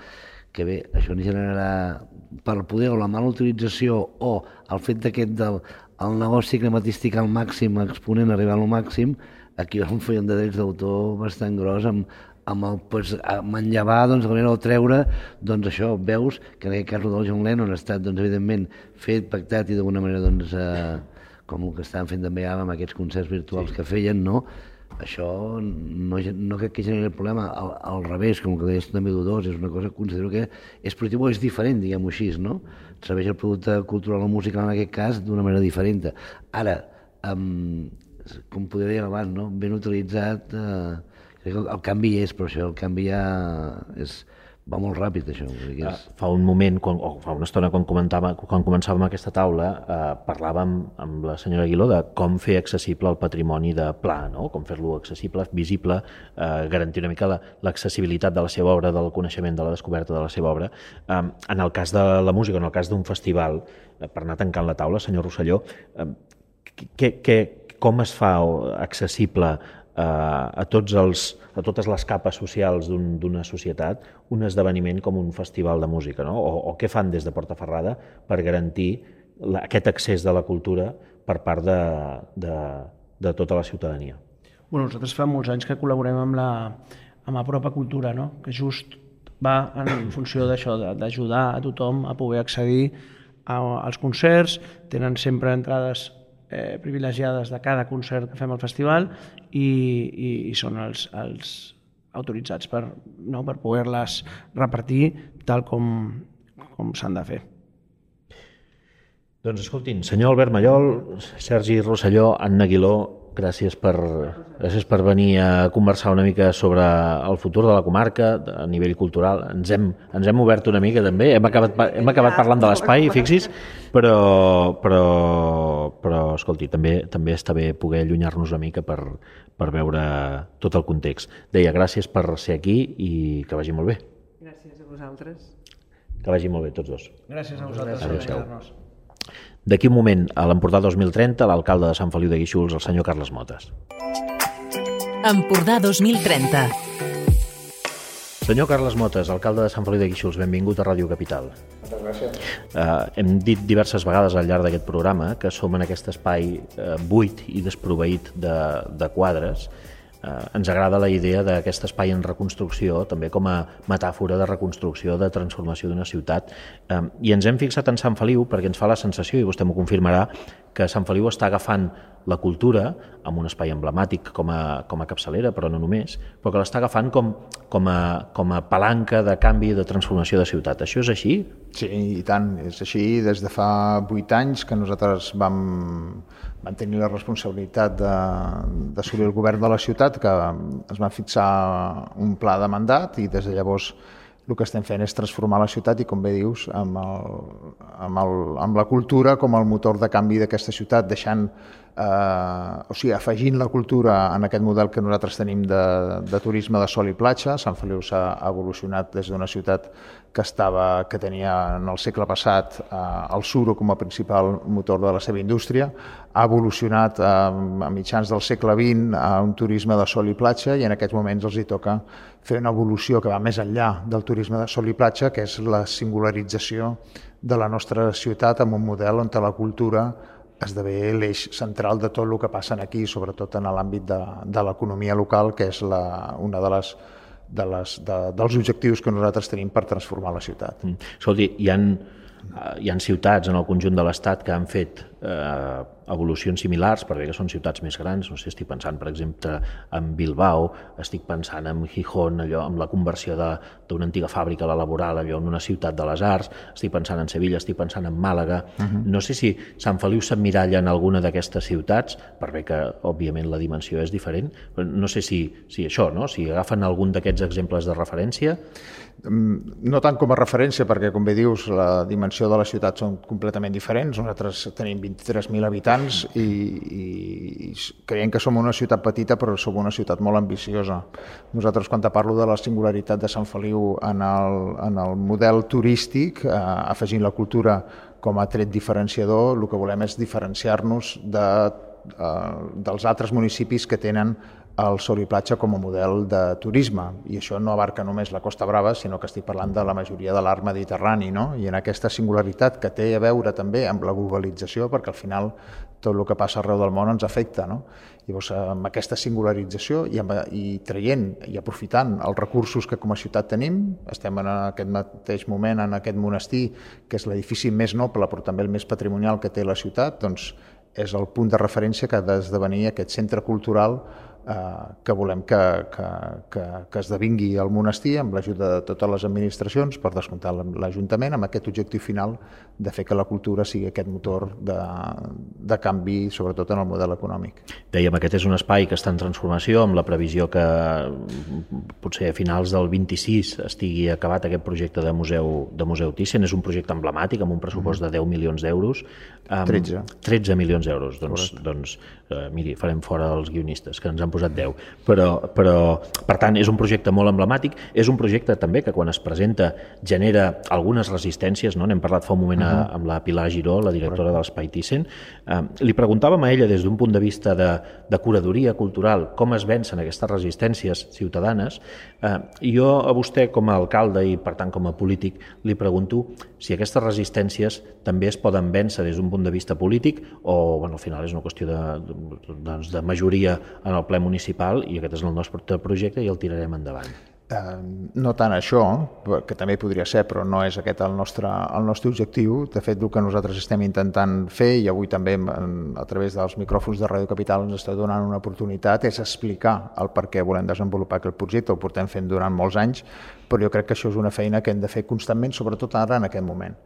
que bé, això ni generarà per poder o la mala utilització o el fet d'aquest del el negoci crematístic al màxim, exponent, arribar al màxim, aquí va un feion de drets d'autor bastant gros amb, amb el pues, manllevar, doncs, de manera o treure, doncs això, veus que en aquest cas del John Lennon ha estat, doncs, evidentment, fet, pactat i d'alguna manera, doncs, eh, com el que estan fent també ara amb aquests concerts virtuals sí. que feien, no? Això no, no crec que generi problema, al, al revés, com que deies també Dudós, és una cosa que considero que és positiu és diferent, diguem-ho així, no? Serveix el producte cultural o musical en aquest cas d'una manera diferent. Ara, um, com podria dir abans, no? ben utilitzat, eh, crec que el, el canvi és, però això, el canvi ja és, va molt ràpid això. És... Ah, fa un moment, quan, o fa una estona quan, comentava, quan començàvem aquesta taula, eh, parlàvem amb la senyora Aguiló de com fer accessible el patrimoni de Pla, no? com fer-lo accessible, visible, eh, garantir una mica l'accessibilitat de la seva obra, del coneixement, de la descoberta de la seva obra. Eh, en el cas de la música, en el cas d'un festival, eh, per anar tancant la taula, senyor Rosselló, eh, que, que, com es fa accessible a, tots els, a totes les capes socials d'una un, societat un esdeveniment com un festival de música, no? o, o què fan des de Portaferrada per garantir la, aquest accés de la cultura per part de, de, de tota la ciutadania. Bueno, nosaltres fa molts anys que col·laborem amb la, amb la Propa Cultura, no? que just va en funció d'això, d'ajudar a tothom a poder accedir a, als concerts, tenen sempre entrades eh, privilegiades de cada concert que fem al festival i, i, i són els, els autoritzats per, no, per poder-les repartir tal com, com s'han de fer. Doncs escoltin, senyor Albert Mallol, Sergi Rosselló, Anna Aguiló, gràcies per, gràcies per venir a conversar una mica sobre el futur de la comarca a nivell cultural. Ens hem, ens hem obert una mica també, hem acabat, hem acabat parlant de l'espai, fixis, però, però, però escolti, també, també està bé poder allunyar-nos una mica per, per veure tot el context. Deia, gràcies per ser aquí i que vagi molt bé. Gràcies a vosaltres. Que vagi molt bé tots dos. Gràcies a vosaltres. Adéu-siau. D'aquí un moment, a l'Empordà 2030, l'alcalde de Sant Feliu de Guíxols, el senyor Carles Motes. Empordà 2030. Senyor Carles Motes, alcalde de Sant Feliu de Guíxols, benvingut a Ràdio Capital. Moltes gràcies. Uh, hem dit diverses vegades al llarg d'aquest programa que som en aquest espai uh, buit i desproveït de, de quadres eh, ens agrada la idea d'aquest espai en reconstrucció, també com a metàfora de reconstrucció, de transformació d'una ciutat. Eh, I ens hem fixat en Sant Feliu perquè ens fa la sensació, i vostè m'ho confirmarà, que Sant Feliu està agafant la cultura amb un espai emblemàtic com a, com a capçalera, però no només, però que l'està agafant com, com, a, com a palanca de canvi de transformació de ciutat. Això és així? Sí, i tant. És així des de fa vuit anys que nosaltres vam van tenir la responsabilitat d'assolir el govern de la ciutat, que es va fixar un pla de mandat i des de llavors el que estem fent és transformar la ciutat i, com bé dius, amb, el, amb, el, amb la cultura com el motor de canvi d'aquesta ciutat, deixant eh, o sigui, afegint la cultura en aquest model que nosaltres tenim de, de turisme de sol i platja. Sant Feliu s'ha evolucionat des d'una ciutat que, estava, que tenia en el segle passat eh, el suro com a principal motor de la seva indústria, ha evolucionat eh, a mitjans del segle XX a un turisme de sol i platja i en aquests moments els hi toca fer una evolució que va més enllà del turisme de sol i platja, que és la singularització de la nostra ciutat amb un model on la cultura esdevé l'eix central de tot el que passa aquí, sobretot en l'àmbit de, de l'economia local, que és la, una de les, de les, de, dels objectius que nosaltres tenim per transformar la ciutat. Mm. Escolti, hi ha, hi ha ciutats en el conjunt de l'Estat que han fet eh, evolucions similars, perquè que són ciutats més grans, no sé, estic pensant, per exemple, en Bilbao, estic pensant en Gijón, allò, amb la conversió d'una antiga fàbrica a la laboral, allò, en una ciutat de les arts, estic pensant en Sevilla, estic pensant en Màlaga, uh -huh. no sé si Sant Feliu s'emmiralla en alguna d'aquestes ciutats, per bé que, òbviament, la dimensió és diferent, però no sé si, si això, no? si agafen algun d'aquests exemples de referència. Mm, no tant com a referència, perquè, com bé dius, la dimensió de la ciutat són completament diferents. Nosaltres tenim 23.000 habitants i, i creiem que som una ciutat petita però som una ciutat molt ambiciosa. Nosaltres quan te parlo de la singularitat de Sant Feliu en el, en el model turístic, eh, afegint la cultura com a tret diferenciador, el que volem és diferenciar-nos de, eh, dels altres municipis que tenen el sol i platja com a model de turisme i això no abarca només la Costa Brava sinó que estic parlant de la majoria de l'arc mediterrani no? i en aquesta singularitat que té a veure també amb la globalització perquè al final tot el que passa arreu del món ens afecta no? llavors amb aquesta singularització i, amb, i traient i aprofitant els recursos que com a ciutat tenim estem en aquest mateix moment en aquest monestir que és l'edifici més noble però també el més patrimonial que té la ciutat doncs és el punt de referència que ha d'esdevenir aquest centre cultural que volem que, que, que, que esdevingui el monestir amb l'ajuda de totes les administracions, per descomptar l'Ajuntament, amb aquest objectiu final de fer que la cultura sigui aquest motor de, de canvi, sobretot en el model econòmic. Dèiem, aquest és un espai que està en transformació, amb la previsió que potser a finals del 26 estigui acabat aquest projecte de museu, de museu Thyssen. És un projecte emblemàtic, amb un pressupost de 10 milions d'euros. 13. 13 milions d'euros. Doncs, doncs eh, miri, farem fora els guionistes, que ens han posat 10. Però, però, per tant, és un projecte molt emblemàtic, és un projecte també que quan es presenta genera algunes resistències, no? n'hem parlat fa un moment uh -huh. amb la Pilar Giró, la directora de l'Espai Thyssen. Eh, li preguntàvem a ella des d'un punt de vista de, de curadoria cultural com es vencen aquestes resistències ciutadanes. Eh, jo a vostè com a alcalde i per tant com a polític li pregunto si aquestes resistències també es poden vèncer des d'un punt de vista polític o bueno, al final és una qüestió de, doncs, de majoria en el ple municipal i aquest és el nostre projecte i el tirarem endavant. No tant això, que també podria ser, però no és aquest el nostre, el nostre objectiu. De fet, el que nosaltres estem intentant fer, i avui també a través dels micròfons de Ràdio Capital ens està donant una oportunitat, és explicar el per què volem desenvolupar aquest projecte. Ho portem fent durant molts anys, però jo crec que això és una feina que hem de fer constantment, sobretot ara en aquest moment.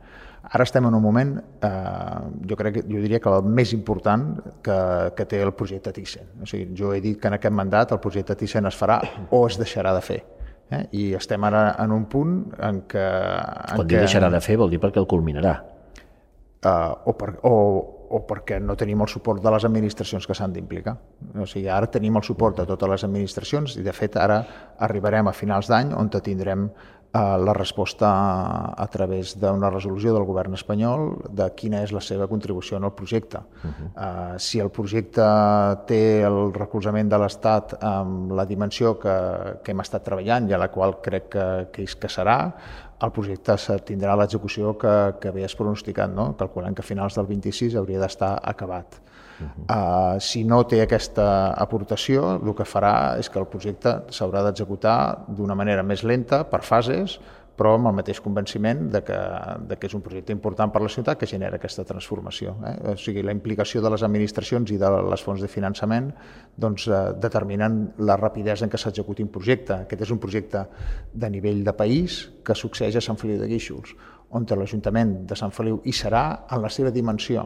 Ara estem en un moment, eh, jo crec que jo diria que el més important que, que té el projecte Thyssen. O sigui, jo he dit que en aquest mandat el projecte Thyssen es farà o es deixarà de fer. Eh? I estem ara en un punt en què... En Quan que, deixarà de fer vol dir perquè el culminarà. Uh, o, per, o, o perquè no tenim el suport de les administracions que s'han d'implicar. O sigui, ara tenim el suport de totes les administracions i, de fet, ara arribarem a finals d'any on tindrem Eh, la resposta a través d'una resolució del govern espanyol de quina és la seva contribució en el projecte. Uh -huh. uh, si el projecte té el recolzament de l'Estat amb la dimensió que, que hem estat treballant i a la qual crec que, que, és, que serà, el projecte tindrà l'execució que, que bé pronosticat. No? Calculem que a finals del 26 hauria d'estar acabat. Uh -huh. uh, si no té aquesta aportació, el que farà és que el projecte s'haurà d'executar d'una manera més lenta, per fases, però amb el mateix convenciment de que, de que és un projecte important per la ciutat que genera aquesta transformació. Eh? O sigui, la implicació de les administracions i de les fonts de finançament doncs, eh, determinen la rapidesa en què s'executi un projecte. Aquest és un projecte de nivell de país que succeeix a Sant Feliu de Guíxols, on l'Ajuntament de Sant Feliu hi serà en la seva dimensió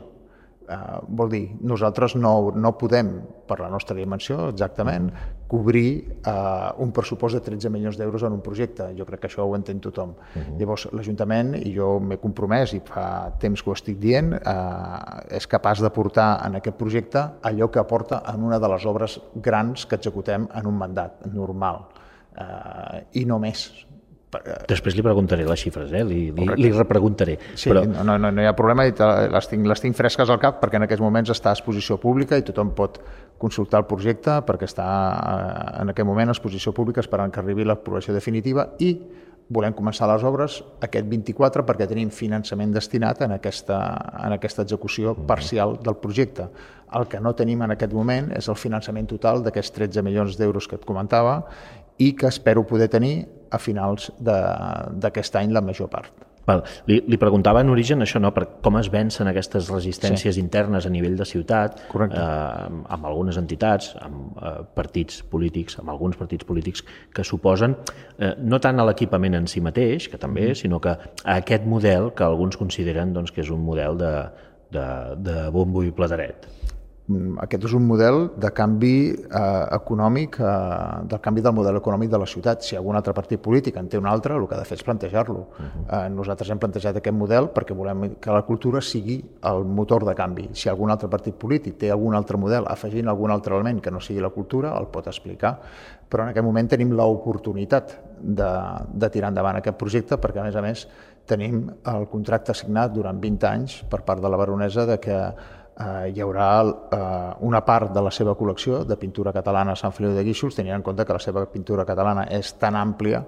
Uh, vol dir, nosaltres no, no podem, per la nostra dimensió exactament, cobrir uh, un pressupost de 13 milions d'euros en un projecte. Jo crec que això ho entén tothom. Uh -huh. Llavors, l'Ajuntament, i jo m'he compromès i fa temps que ho estic dient, uh, és capaç de portar en aquest projecte allò que aporta en una de les obres grans que executem en un mandat normal. Uh, I no més Després li preguntaré les xifres, eh? li, li, li repreguntaré. Sí, però... no, no, no hi ha problema, i les tinc, les tinc fresques al cap perquè en aquests moments està a exposició pública i tothom pot consultar el projecte perquè està eh, en aquest moment a exposició pública esperant que arribi l'aprovació definitiva i volem començar les obres aquest 24 perquè tenim finançament destinat en aquesta, en aquesta execució parcial del projecte. El que no tenim en aquest moment és el finançament total d'aquests 13 milions d'euros que et comentava i que espero poder tenir a finals d'aquest any la major part. Val. Li, li preguntava en origen això, no? per com es vencen aquestes resistències sí. internes a nivell de ciutat, eh, amb algunes entitats, amb eh, partits polítics, amb alguns partits polítics que suposen eh, no tant a l'equipament en si mateix, que també, mm. sinó que a aquest model que alguns consideren doncs, que és un model de, de, de bombo i plateret. Mm, aquest és un model de canvi eh, econòmic, eh, del canvi del model econòmic de la ciutat. Si algun altre partit polític en té un altre, el que ha de fer és plantejar-lo. Uh -huh. eh, nosaltres hem plantejat aquest model perquè volem que la cultura sigui el motor de canvi. Si algun altre partit polític té algun altre model afegint algun altre element que no sigui la cultura, el pot explicar. Però en aquest moment tenim l'oportunitat de, de tirar endavant aquest projecte perquè, a més a més, tenim el contracte signat durant 20 anys per part de la baronesa de que eh, hi haurà eh, una part de la seva col·lecció de pintura catalana a Sant Feliu de Guíxols, tenint en compte que la seva pintura catalana és tan àmplia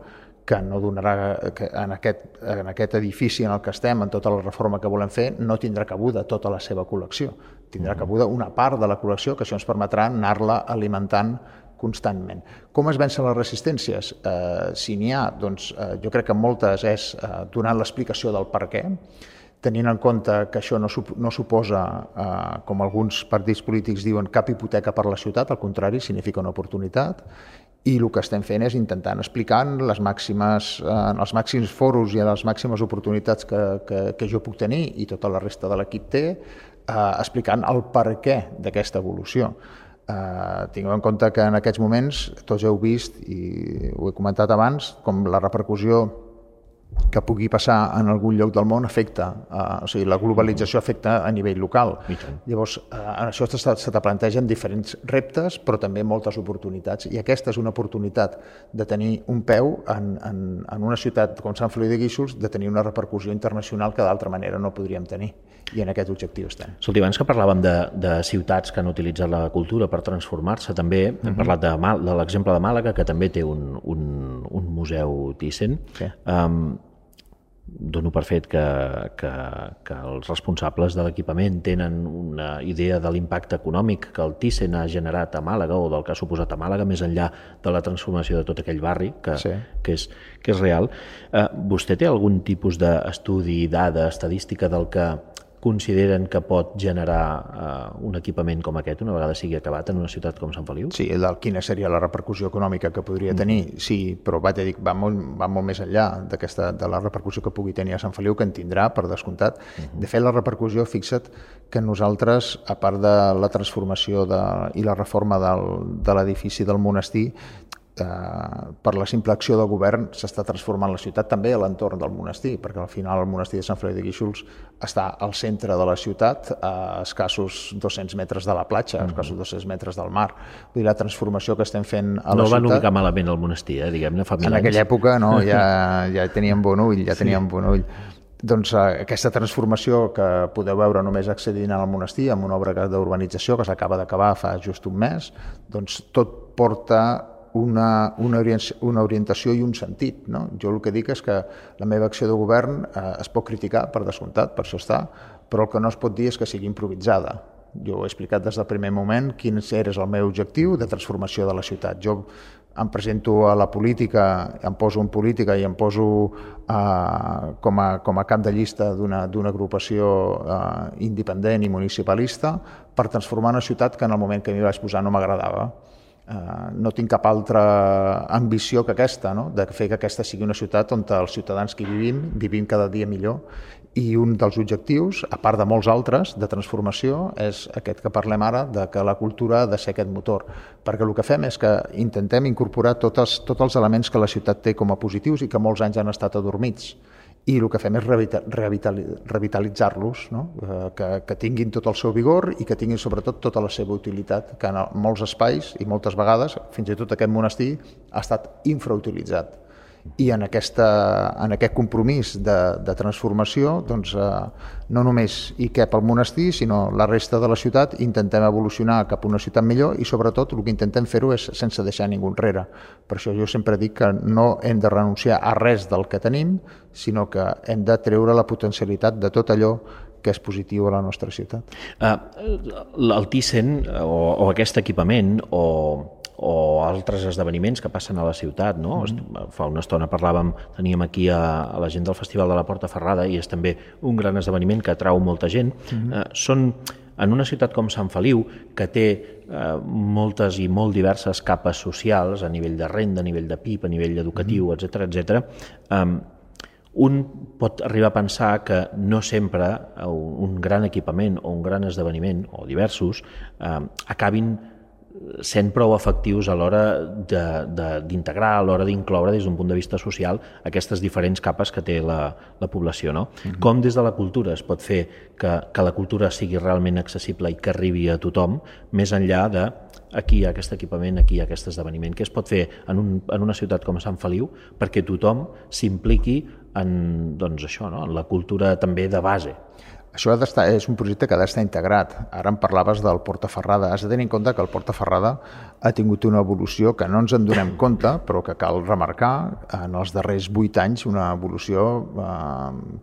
que no donarà que en, aquest, en aquest edifici en el que estem, en tota la reforma que volem fer, no tindrà cabuda tota la seva col·lecció. Tindrà cabuda una part de la col·lecció que això ens permetrà anar-la alimentant constantment. Com es vencen les resistències? Eh, si n'hi ha, doncs eh, jo crec que moltes és eh, donant l'explicació del per què, tenint en compte que això no, no suposa, eh, com alguns partits polítics diuen, cap hipoteca per la ciutat, al contrari, significa una oportunitat, i el que estem fent és intentant explicar les màximes, eh, els màxims foros i les màximes oportunitats que, que, que jo puc tenir i tota la resta de l'equip té, eh, explicant el per què d'aquesta evolució. Eh, tingueu en compte que en aquests moments tots heu vist, i ho he comentat abans, com la repercussió que pugui passar en algun lloc del món afecta, eh, o sigui, la globalització afecta a nivell local. Llavors, eh, en això se, te plantegen diferents reptes, però també moltes oportunitats, i aquesta és una oportunitat de tenir un peu en, en, en una ciutat com Sant Feliu de Guíxols, de tenir una repercussió internacional que d'altra manera no podríem tenir, i en aquest objectiu estem. Escolti, abans que parlàvem de, de ciutats que han utilitzat la cultura per transformar-se, també hem mhm. -huh. parlat de, de l'exemple de Màlaga, que també té un, un, un museu Thyssen. Sí. Um, dono per fet que, que, que els responsables de l'equipament tenen una idea de l'impacte econòmic que el Thyssen ha generat a Màlaga o del que ha suposat a Màlaga, més enllà de la transformació de tot aquell barri, que, sí. que, és, que és real. Eh, vostè té algun tipus d'estudi, dada, estadística del que consideren que pot generar eh, un equipament com aquest una vegada sigui acabat en una ciutat com Sant Feliu? Sí, del, quina seria la repercussió econòmica que podria tenir, mm. sí, però va, dir, va, molt, va molt més enllà de la repercussió que pugui tenir a Sant Feliu, que en tindrà, per descomptat. Mm -hmm. De fet, la repercussió, fixa't que nosaltres, a part de la transformació de, i la reforma del, de l'edifici del monestir, eh, per la simple acció del govern s'està transformant la ciutat també a l'entorn del monestir, perquè al final el monestir de Sant Feliu de Guíxols està al centre de la ciutat, a escassos 200 metres de la platja, a escassos 200 metres del mar. Vull dir, la transformació que estem fent a no la ciutat... No van ubicar malament el monestir, eh, diguem-ne, fa mil En anys. aquella època, no, ja, ja teníem bon ull, ja teníem sí. bon ull doncs, eh, aquesta transformació que podeu veure només accedint al monestir amb una obra d'urbanització que s'acaba d'acabar fa just un mes, doncs tot porta una, una, orientació, una orientació i un sentit. No? Jo el que dic és que la meva acció de govern eh, es pot criticar, per descomptat, per això està, però el que no es pot dir és que sigui improvisada. Jo he explicat des del primer moment quin era el meu objectiu de transformació de la ciutat. Jo em presento a la política, em poso en política i em poso eh, com, a, com a cap de llista d'una agrupació eh, independent i municipalista per transformar una ciutat que en el moment que m'hi vaig posar no m'agradava no tinc cap altra ambició que aquesta, no? de fer que aquesta sigui una ciutat on els ciutadans que hi vivim vivim cada dia millor i un dels objectius, a part de molts altres, de transformació, és aquest que parlem ara, de que la cultura ha de ser aquest motor. Perquè el que fem és que intentem incorporar tots, tots els elements que la ciutat té com a positius i que molts anys han estat adormits i el que fem és revitalitzar-los, no? Eh, que, que tinguin tot el seu vigor i que tinguin sobretot tota la seva utilitat, que en molts espais i moltes vegades, fins i tot aquest monestir, ha estat infrautilitzat i en, aquesta, en aquest compromís de, de transformació doncs, eh, no només hi cap el monestir sinó la resta de la ciutat intentem evolucionar cap a una ciutat millor i sobretot el que intentem fer-ho és sense deixar ningú enrere per això jo sempre dic que no hem de renunciar a res del que tenim sinó que hem de treure la potencialitat de tot allò que és positiu a la nostra ciutat. Uh, el Thyssen o, o aquest equipament o o altres esdeveniments que passen a la ciutat. No? Mm -hmm. Fa una estona parlàvem, teníem aquí a, a la gent del Festival de la Porta Ferrada i és també un gran esdeveniment que atrau molta gent. Mm -hmm. eh, són en una ciutat com Sant Feliu, que té eh, moltes i molt diverses capes socials a nivell de renda, a nivell de PIB, a nivell educatiu, etc mm etc. eh, un pot arribar a pensar que no sempre un gran equipament o un gran esdeveniment, o diversos, eh, acabin sent prou efectius a l'hora d'integrar, a l'hora d'incloure des d'un punt de vista social aquestes diferents capes que té la, la població. No? Mm -hmm. Com des de la cultura es pot fer que, que la cultura sigui realment accessible i que arribi a tothom, més enllà de aquí hi ha aquest equipament, aquí hi ha aquest esdeveniment. Què es pot fer en, un, en una ciutat com Sant Feliu perquè tothom s'impliqui en, doncs això, no? en la cultura també de base? Això ha d'estar, és un projecte que ha d'estar integrat. Ara em parlaves del Portaferrada. Has de tenir en compte que el Portaferrada ha tingut una evolució que no ens en donem compte, però que cal remarcar en els darrers vuit anys una evolució eh,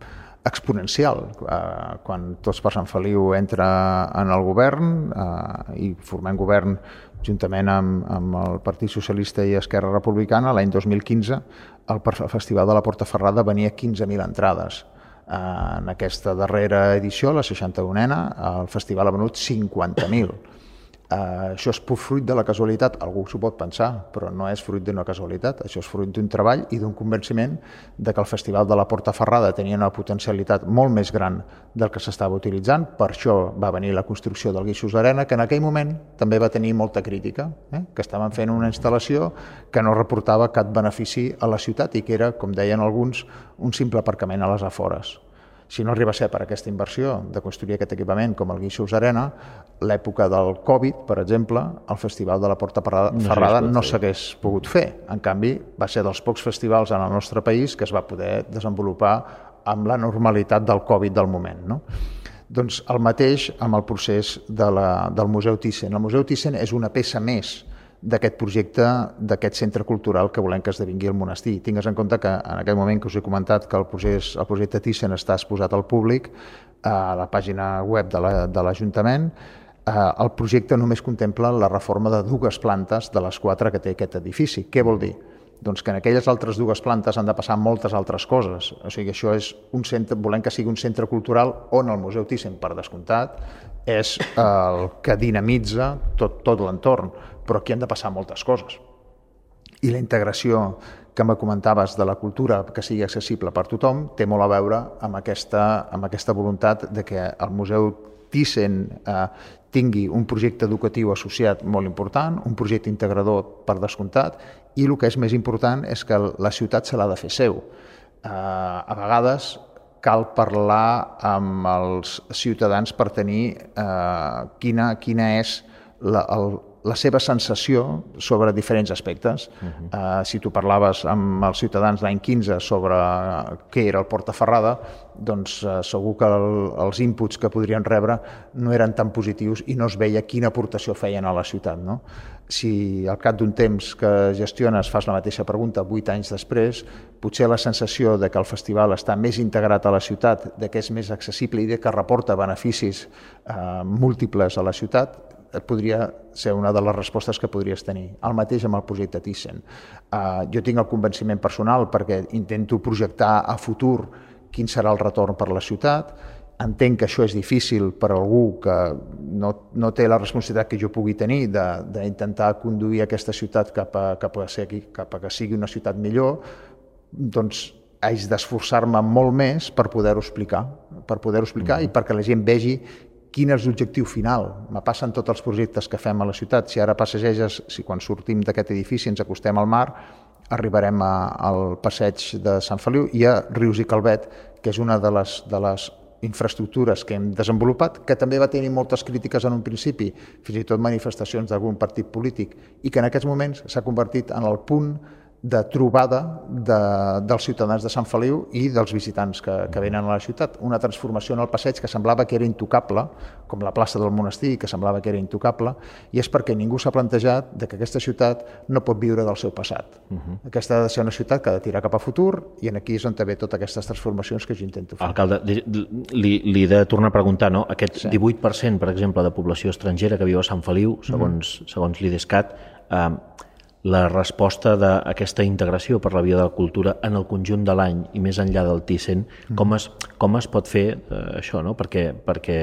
exponencial. Eh, quan Tots per Sant Feliu entra en el govern eh, i formem govern juntament amb, amb el Partit Socialista i Esquerra Republicana, l'any 2015 el Festival de la Portaferrada venia 15.000 entrades En aquesta darrera edició, la 61a, el festival ha venut 50.000 Uh, això és fruit de la casualitat, algú s'ho pot pensar, però no és fruit d'una casualitat, això és fruit d'un treball i d'un convenciment de que el Festival de la Porta Ferrada tenia una potencialitat molt més gran del que s'estava utilitzant, per això va venir la construcció del Guixos d'Arena, que en aquell moment també va tenir molta crítica, eh? que estaven fent una instal·lació que no reportava cap benefici a la ciutat i que era, com deien alguns, un simple aparcament a les afores. Si no arriba a ser per aquesta inversió de construir aquest equipament com el Guixos Arena, l'època del Covid, per exemple, el Festival de la Porta Ferrada no s'hagués pogut fer. En canvi, va ser dels pocs festivals en el nostre país que es va poder desenvolupar amb la normalitat del Covid del moment. No? Doncs el mateix amb el procés de la, del Museu Thyssen. El Museu Thyssen és una peça més d'aquest projecte, d'aquest centre cultural que volem que esdevingui el monestir. Tingues en compte que en aquell moment que us he comentat que el, procés, el projecte Thyssen està exposat al públic a la pàgina web de l'Ajuntament, la, eh, el projecte només contempla la reforma de dues plantes de les quatre que té aquest edifici. Què vol dir? Doncs que en aquelles altres dues plantes han de passar moltes altres coses. O sigui, això és un centre, volem que sigui un centre cultural on el Museu Thyssen, per descomptat, és el que dinamitza tot, tot l'entorn però aquí han de passar moltes coses. I la integració que me comentaves de la cultura que sigui accessible per tothom té molt a veure amb aquesta, amb aquesta voluntat de que el Museu Thyssen eh, tingui un projecte educatiu associat molt important, un projecte integrador per descomptat, i el que és més important és que la ciutat se l'ha de fer seu. Eh, a vegades cal parlar amb els ciutadans per tenir eh, quina, quina és la, el, la seva sensació sobre diferents aspectes. Uh -huh. uh, si tu parlaves amb els ciutadans l'any 15 sobre què era el Portaferrada, doncs uh, segur que el, els inputs que podrien rebre no eren tan positius i no es veia quina aportació feien a la ciutat. No? Si al cap d'un temps que gestiones fas la mateixa pregunta vuit anys després, potser la sensació de que el festival està més integrat a la ciutat, de que és més accessible i de que reporta beneficis uh, múltiples a la ciutat, podria ser una de les respostes que podries tenir. El mateix amb el projecte Thyssen. Uh, jo tinc el convenciment personal perquè intento projectar a futur quin serà el retorn per la ciutat, entenc que això és difícil per a algú que no, no té la responsabilitat que jo pugui tenir d'intentar conduir aquesta ciutat cap a, cap, a ser, cap a que sigui una ciutat millor, doncs haig d'esforçar-me molt més per poder-ho explicar, per poder-ho explicar mm. i perquè la gent vegi quin és l'objectiu final. Me passen tots els projectes que fem a la ciutat. Si ara passegeges, si quan sortim d'aquest edifici ens acostem al mar, arribarem a, al passeig de Sant Feliu i a Rius i Calvet, que és una de les, de les infraestructures que hem desenvolupat, que també va tenir moltes crítiques en un principi, fins i tot manifestacions d'algun partit polític, i que en aquests moments s'ha convertit en el punt de trobada de, dels ciutadans de Sant Feliu i dels visitants que, que venen a la ciutat. Una transformació en el passeig que semblava que era intocable, com la plaça del monestir, que semblava que era intocable, i és perquè ningú s'ha plantejat de que aquesta ciutat no pot viure del seu passat. Uh -huh. Aquesta ha de ser una ciutat que ha de tirar cap a futur i en aquí és on també totes aquestes transformacions que jo intento fer. Alcalde, li, li he de tornar a preguntar, no? aquest sí. 18%, per exemple, de població estrangera que viu a Sant Feliu, segons, uh -huh. segons l'IDESCAT, eh, la resposta d'aquesta integració per la via de la cultura en el conjunt de l'any i més enllà del Thyssen, mm. com, es, com es pot fer eh, això, no? perquè, perquè,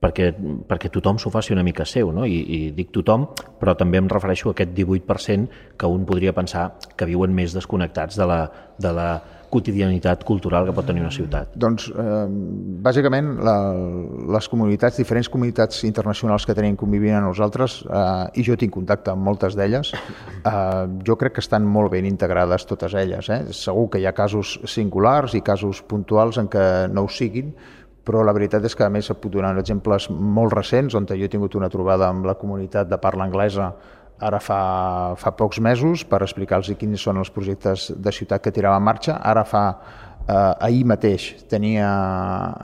perquè, perquè tothom s'ho faci una mica seu, no? I, i dic tothom, però també em refereixo a aquest 18% que un podria pensar que viuen més desconnectats de la, de la quotidianitat cultural que pot tenir una ciutat? Doncs, eh, bàsicament, la, les comunitats, diferents comunitats internacionals que tenim convivint a nosaltres, eh, i jo tinc contacte amb moltes d'elles, eh, jo crec que estan molt ben integrades totes elles. Eh? Segur que hi ha casos singulars i casos puntuals en què no ho siguin, però la veritat és que a més puc donar exemples molt recents on jo he tingut una trobada amb la comunitat de parla anglesa ara fa, fa pocs mesos per explicar-los quins són els projectes de ciutat que tirava en marxa. Ara fa eh, ahir mateix tenia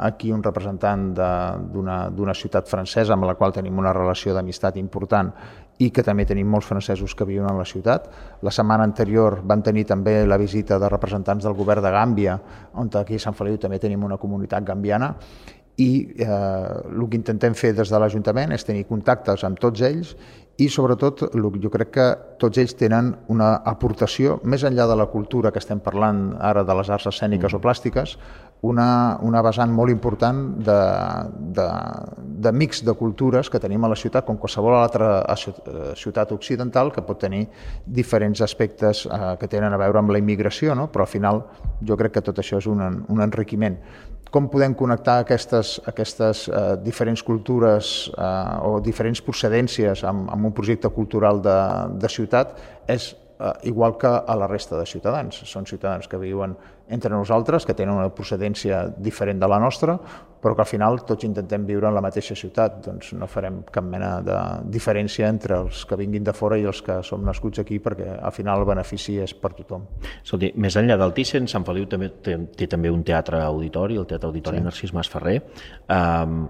aquí un representant d'una ciutat francesa amb la qual tenim una relació d'amistat important i que també tenim molts francesos que viuen a la ciutat. La setmana anterior van tenir també la visita de representants del govern de Gàmbia, on aquí a Sant Feliu també tenim una comunitat gambiana, i eh, el que intentem fer des de l'Ajuntament és tenir contactes amb tots ells i sobretot jo crec que tots ells tenen una aportació més enllà de la cultura que estem parlant ara de les arts escèniques mm. o plàstiques una, una vessant molt important de, de, de mix de cultures que tenim a la ciutat, com qualsevol altra eh, ciutat occidental, que pot tenir diferents aspectes eh, que tenen a veure amb la immigració, no? però al final jo crec que tot això és un, un enriquiment. Com podem connectar aquestes, aquestes eh, diferents cultures eh, o diferents procedències amb, amb un projecte cultural de, de ciutat és eh, igual que a la resta de ciutadans. Són ciutadans que viuen entre nosaltres, que tenen una procedència diferent de la nostra, però que al final tots intentem viure en la mateixa ciutat. Doncs no farem cap mena de diferència entre els que vinguin de fora i els que som nascuts aquí, perquè al final el benefici és per tothom. Escolti, més enllà del Thyssen, Sant Feliu també té, té també un teatre auditori, el Teatre Auditori sí. Narcís Mas Ferrer. Um,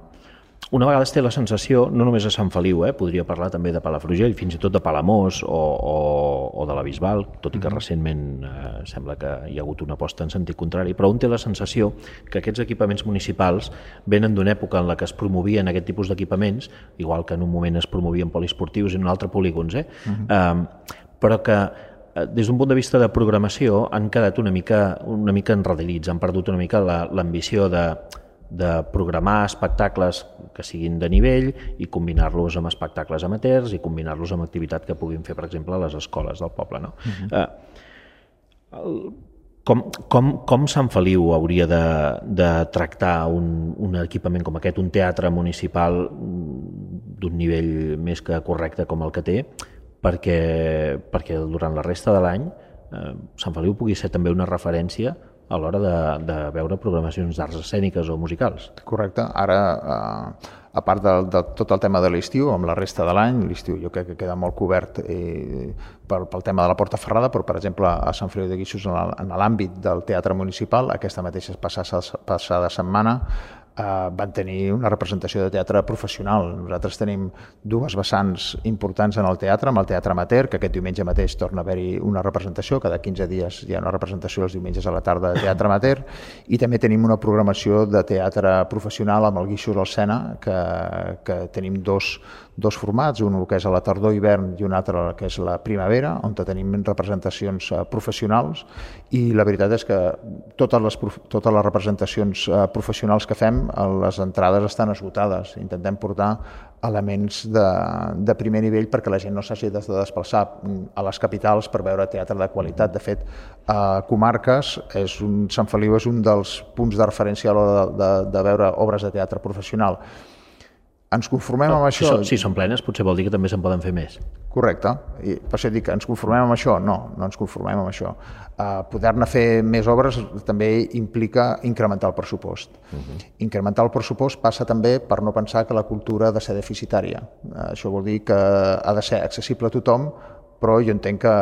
una vegada es té la sensació, no només a Sant Feliu, eh, podria parlar també de Palafrugell, fins i tot de Palamós o, o, o de la Bisbal, tot i que -hmm. recentment eh, sembla que hi ha hagut una aposta en sentit contrari, però un té la sensació que aquests equipaments municipals venen d'una època en la que es promovien aquest tipus d'equipaments, igual que en un moment es promovien poliesportius i en un altre polígons, eh? Mm -hmm. eh però que eh, des d'un punt de vista de programació han quedat una mica, una mica enredelits, han perdut una mica l'ambició de de programar espectacles que siguin de nivell i combinar-los amb espectacles amateurs i combinar-los amb activitat que puguin fer, per exemple, a les escoles del poble. No? Uh -huh. uh, el, com, com, com Sant Feliu hauria de, de tractar un, un equipament com aquest, un teatre municipal d'un nivell més que correcte com el que té, perquè, perquè durant la resta de l'any eh, Sant Feliu pugui ser també una referència a l'hora de, de veure programacions d'arts escèniques o musicals. Correcte. Ara, eh, a part de, de tot el tema de l'estiu, amb la resta de l'any, l'estiu jo crec que queda molt cobert eh, pel, pel tema de la Porta Ferrada, però, per exemple, a Sant Feliu de Guixos, en l'àmbit del Teatre Municipal, aquesta mateixa passada, passada setmana, eh, van tenir una representació de teatre professional. Nosaltres tenim dues vessants importants en el teatre, amb el teatre amateur, que aquest diumenge mateix torna a haver-hi una representació, cada 15 dies hi ha una representació els diumenges a la tarda de teatre amateur, i també tenim una programació de teatre professional amb el Guixos al Sena, que, que tenim dos, dos formats, un que és a la tardor-hivern i un altre que és la primavera, on tenim representacions eh, professionals i la veritat és que totes les, totes les representacions eh, professionals que fem, eh, les entrades estan esgotades. Intentem portar elements de, de primer nivell perquè la gent no s'hagi de desplaçar a les capitals per veure teatre de qualitat. De fet, a Comarques, és un, Sant Feliu és un dels punts de referència a l'hora de, de, de veure obres de teatre professional ens conformem no, amb això... Si són, si són plenes, potser vol dir que també se'n poden fer més. Correcte. I per això dic que ens conformem amb això? No, no ens conformem amb això. Uh, Poder-ne fer més obres també implica incrementar el pressupost. Uh mhm. -huh. Incrementar el pressupost passa també per no pensar que la cultura ha de ser deficitària. Uh, això vol dir que ha de ser accessible a tothom, però jo entenc que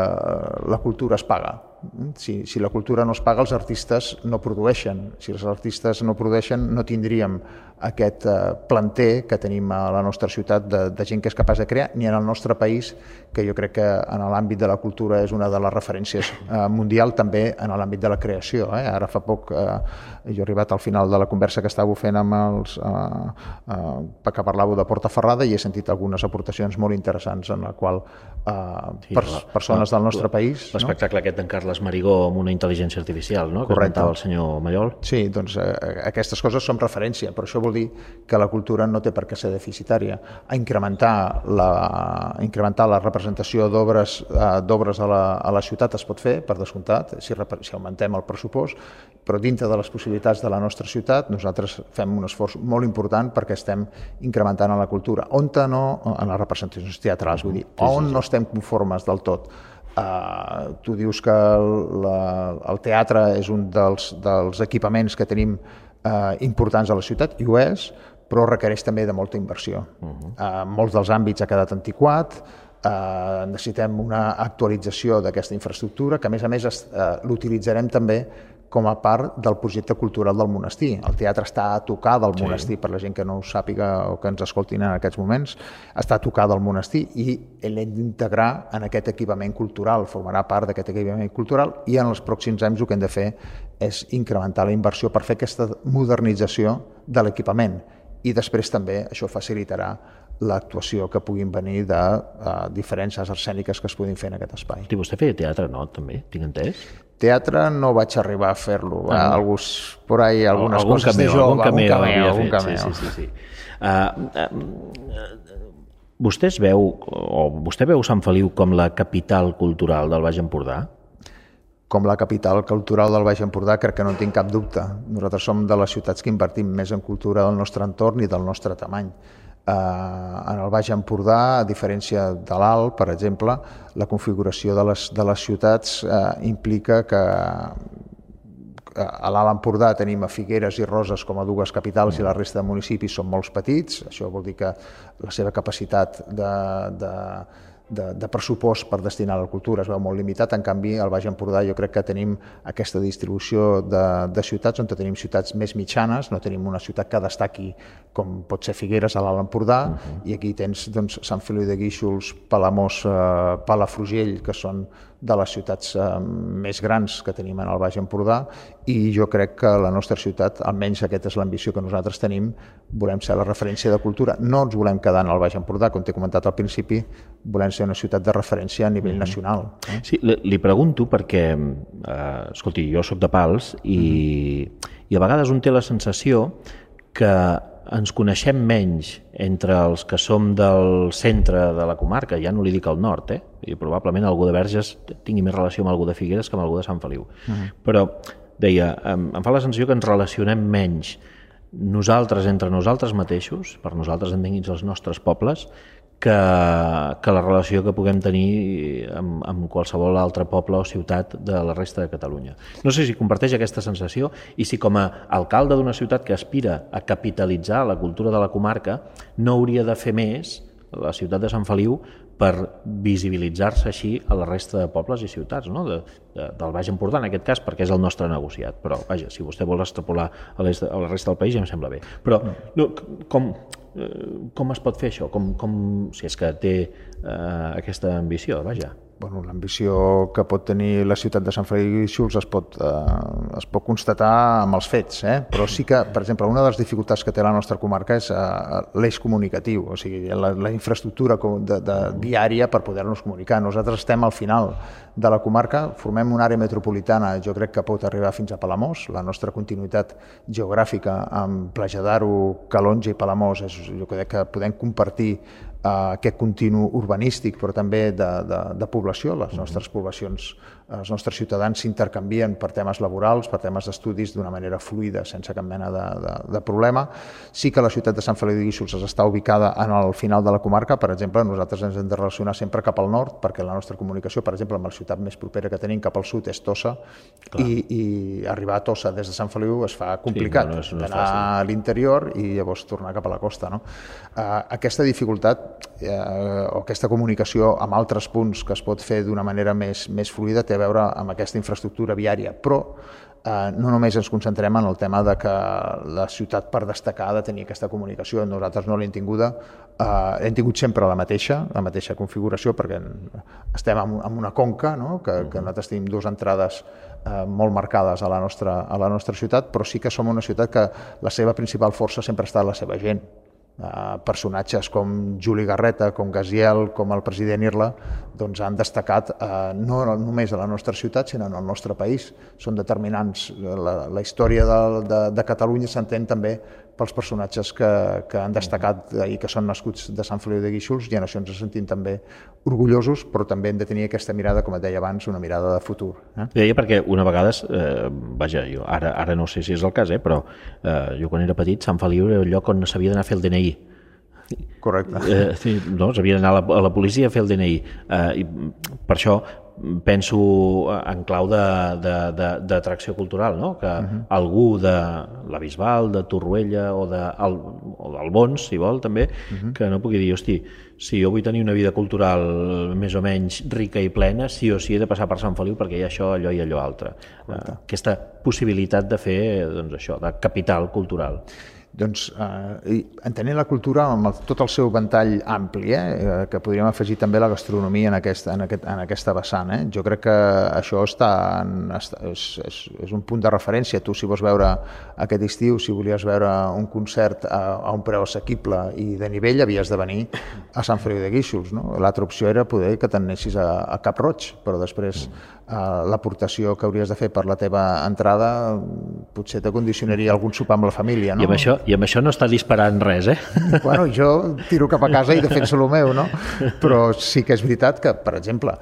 la cultura es paga si, si la cultura no es paga, els artistes no produeixen. Si els artistes no produeixen, no tindríem aquest eh, planter que tenim a la nostra ciutat de, de gent que és capaç de crear, ni en el nostre país, que jo crec que en l'àmbit de la cultura és una de les referències eh, mundial, també en l'àmbit de la creació. Eh? Ara fa poc eh, jo he arribat al final de la conversa que estàveu fent amb els eh, eh, que parlàveu de Porta Ferrada i he sentit algunes aportacions molt interessants en la qual eh, sí, pers persones del nostre país... L'espectacle no? aquest d'en Carles Marigó amb una intel·ligència artificial, no? que Correcte. el senyor Mallol. Sí, doncs eh, aquestes coses són referència, però això vol dir que la cultura no té per què ser deficitària. A incrementar la, a incrementar la representació d'obres eh, d'obres a, la, a la ciutat es pot fer, per descomptat, si, si augmentem el pressupost, però dintre de les possibilitats de la nostra ciutat nosaltres fem un esforç molt important perquè estem incrementant en la cultura. On no, en les representacions teatrals, vull dir, on no estem conformes del tot. Uh, tu dius que la, el teatre és un dels, dels equipaments que tenim uh, importants a la ciutat, i ho és, però requereix també de molta inversió. Uh -huh. uh, molts dels àmbits ha quedat antiquat, uh, necessitem una actualització d'aquesta infraestructura, que a més a més uh, l'utilitzarem també com a part del projecte cultural del monestir. El teatre està a tocar del sí. monestir, per la gent que no ho sàpiga o que ens escoltin en aquests moments, està a tocar del monestir i l'hem d'integrar en aquest equipament cultural, formarà part d'aquest equipament cultural i en els pròxims anys el que hem de fer és incrementar la inversió per fer aquesta modernització de l'equipament i després també això facilitarà l'actuació que puguin venir de uh, diferents arts escèniques que es puguin fer en aquest espai. I vostè feia teatre, no? També, tinc entès? Teatre no vaig arribar a fer-lo. Ah, no. Algú, por ahí, algunes algun coses cameo, de jove, algun cameo, algun cameo, algun cameo. Sí, sí, sí, sí. Uh, uh, vostè es veu, o vostè veu Sant Feliu com la capital cultural del Baix Empordà? com la capital cultural del Baix Empordà, crec que no en tinc cap dubte. Nosaltres som de les ciutats que invertim més en cultura del nostre entorn i del nostre tamany. Eh, en el Baix Empordà, a diferència de l'Alt, per exemple, la configuració de les, de les ciutats eh, implica que a l'Alt Empordà tenim a Figueres i Roses com a dues capitals i la resta de municipis són molt petits. Això vol dir que la seva capacitat de, de, de, de pressupost per destinar a la cultura es veu molt limitat. En canvi, al Baix Empordà jo crec que tenim aquesta distribució de, de ciutats on tenim ciutats més mitjanes, no tenim una ciutat que destaqui com pot ser Figueres a l'Alt Empordà, uh -huh. i aquí tens doncs, Sant Feliu de Guíxols, Palamós, eh, Palafrugell, que són de les ciutats eh, més grans que tenim en el Baix Empordà i jo crec que la nostra ciutat, almenys aquesta és l'ambició que nosaltres tenim, volem ser la referència de cultura. No ens volem quedar en el Baix Empordà, com t'he comentat al principi, volem ser una ciutat de referència a nivell nacional. Eh? Sí, li, li pregunto perquè, eh, escolti, jo sóc de Pals i, i a vegades un té la sensació que ens coneixem menys entre els que som del centre de la comarca, ja no li dic al nord, eh? i probablement algú de Verges tingui més relació amb algú de Figueres que amb algú de Sant Feliu. Uh -huh. Però, deia, em, em fa la sensació que ens relacionem menys nosaltres entre nosaltres mateixos, per nosaltres entenguits els nostres pobles, que, que la relació que puguem tenir amb, amb qualsevol altre poble o ciutat de la resta de Catalunya. No sé si comparteix aquesta sensació i si com a alcalde d'una ciutat que aspira a capitalitzar la cultura de la comarca no hauria de fer més la ciutat de Sant Feliu per visibilitzar-se així a la resta de pobles i ciutats no? de, de, del Baix Empordà, en aquest cas, perquè és el nostre negociat. Però, vaja, si vostè vol extrapolar a, a la resta del país ja em sembla bé. Però no, com, eh, com es pot fer això? Com, com, si és que té eh, aquesta ambició, vaja. Bueno, L'ambició que pot tenir la ciutat de Sant Guíxols es pot, eh, es pot constatar amb els fets, eh? però sí que, per exemple, una de les dificultats que té la nostra comarca és eh, l'eix comunicatiu, o sigui, la, la infraestructura de, de viària per poder-nos comunicar. Nosaltres estem al final de la comarca, formem una àrea metropolitana, jo crec que pot arribar fins a Palamós, la nostra continuïtat geogràfica amb Plaja d'Aro, Calonge i Palamós, és, jo crec que podem compartir eh, aquest continu urbanístic, però també de, de, de població. Les nostres poblacions, els nostres ciutadans s'intercanvien per temes laborals, per temes d'estudis d'una manera fluida, sense cap mena de, de, de problema. Sí que la ciutat de Sant Feliu de Guíxols està ubicada en el final de la comarca, per exemple, nosaltres ens hem de relacionar sempre cap al nord, perquè la nostra comunicació, per exemple, amb la ciutat més propera que tenim cap al sud és Tossa, i, i arribar a Tossa des de Sant Feliu es fa complicat, no, no és- no d'anar a l'interior i llavors tornar cap a la costa. No? Uh, aquesta dificultat eh, o aquesta comunicació amb altres punts que es pot fer d'una manera més, més fluida té a veure amb aquesta infraestructura viària, però eh, no només ens concentrem en el tema de que la ciutat per destacar ha de tenir aquesta comunicació, nosaltres no l'hem tinguda, eh, hem tingut sempre la mateixa, la mateixa configuració, perquè estem en, en una conca, no? que, que nosaltres tenim dues entrades eh, molt marcades a la, nostra, a la nostra ciutat, però sí que som una ciutat que la seva principal força sempre ha estat la seva gent. Uh, personatges com Juli Garreta, com Gaziel, com el president Irla, doncs han destacat uh, no només a la nostra ciutat, sinó en el nostre país. Són determinants. La, la història de, de, de Catalunya s'entén també pels personatges que, que han destacat i que són nascuts de Sant Feliu de Guíxols i en això ens sentim també orgullosos, però també hem de tenir aquesta mirada, com et deia abans, una mirada de futur. Eh? Deia perquè una vegada, eh, vaja, jo ara, ara no sé si és el cas, eh, però eh, jo quan era petit, Sant Feliu era el lloc on s'havia d'anar a fer el DNI. Correcte. Eh, sí, no, s'havia d'anar a, la- a la policia a fer el DNI. Eh, i per això penso en clau de- de- de- d'atracció cultural, no? que uh -huh. algú de la Bisbal, de Torroella o, de, el, o d'Albons, si vol, també, uh -huh. que no pugui dir, hosti, si jo vull tenir una vida cultural més o menys rica i plena, sí o sí he de passar per Sant Feliu perquè hi ha això, allò i allò altre. Uh, aquesta possibilitat de fer doncs, això, de capital cultural. Doncs eh, entenent la cultura amb el, tot el seu ventall ampli, eh, eh, que podríem afegir també la gastronomia en, aquest, en, aquest, en aquesta vessant. Eh? Jo crec que això està en, és, és, és un punt de referència. Tu, si vols veure aquest estiu, si volies veure un concert a, a un preu assequible i de nivell, havies de venir a Sant Feliu de Guíxols. No? L'altra opció era poder que t'anessis a, a Cap Roig, però després uh, l'aportació que hauries de fer per la teva entrada potser te condicionaria algun sopar amb la família, no? I amb això, i amb això no està disparant res, eh? Bueno, jo tiro cap a casa i defenso el meu, no? Però sí que és veritat que, per exemple,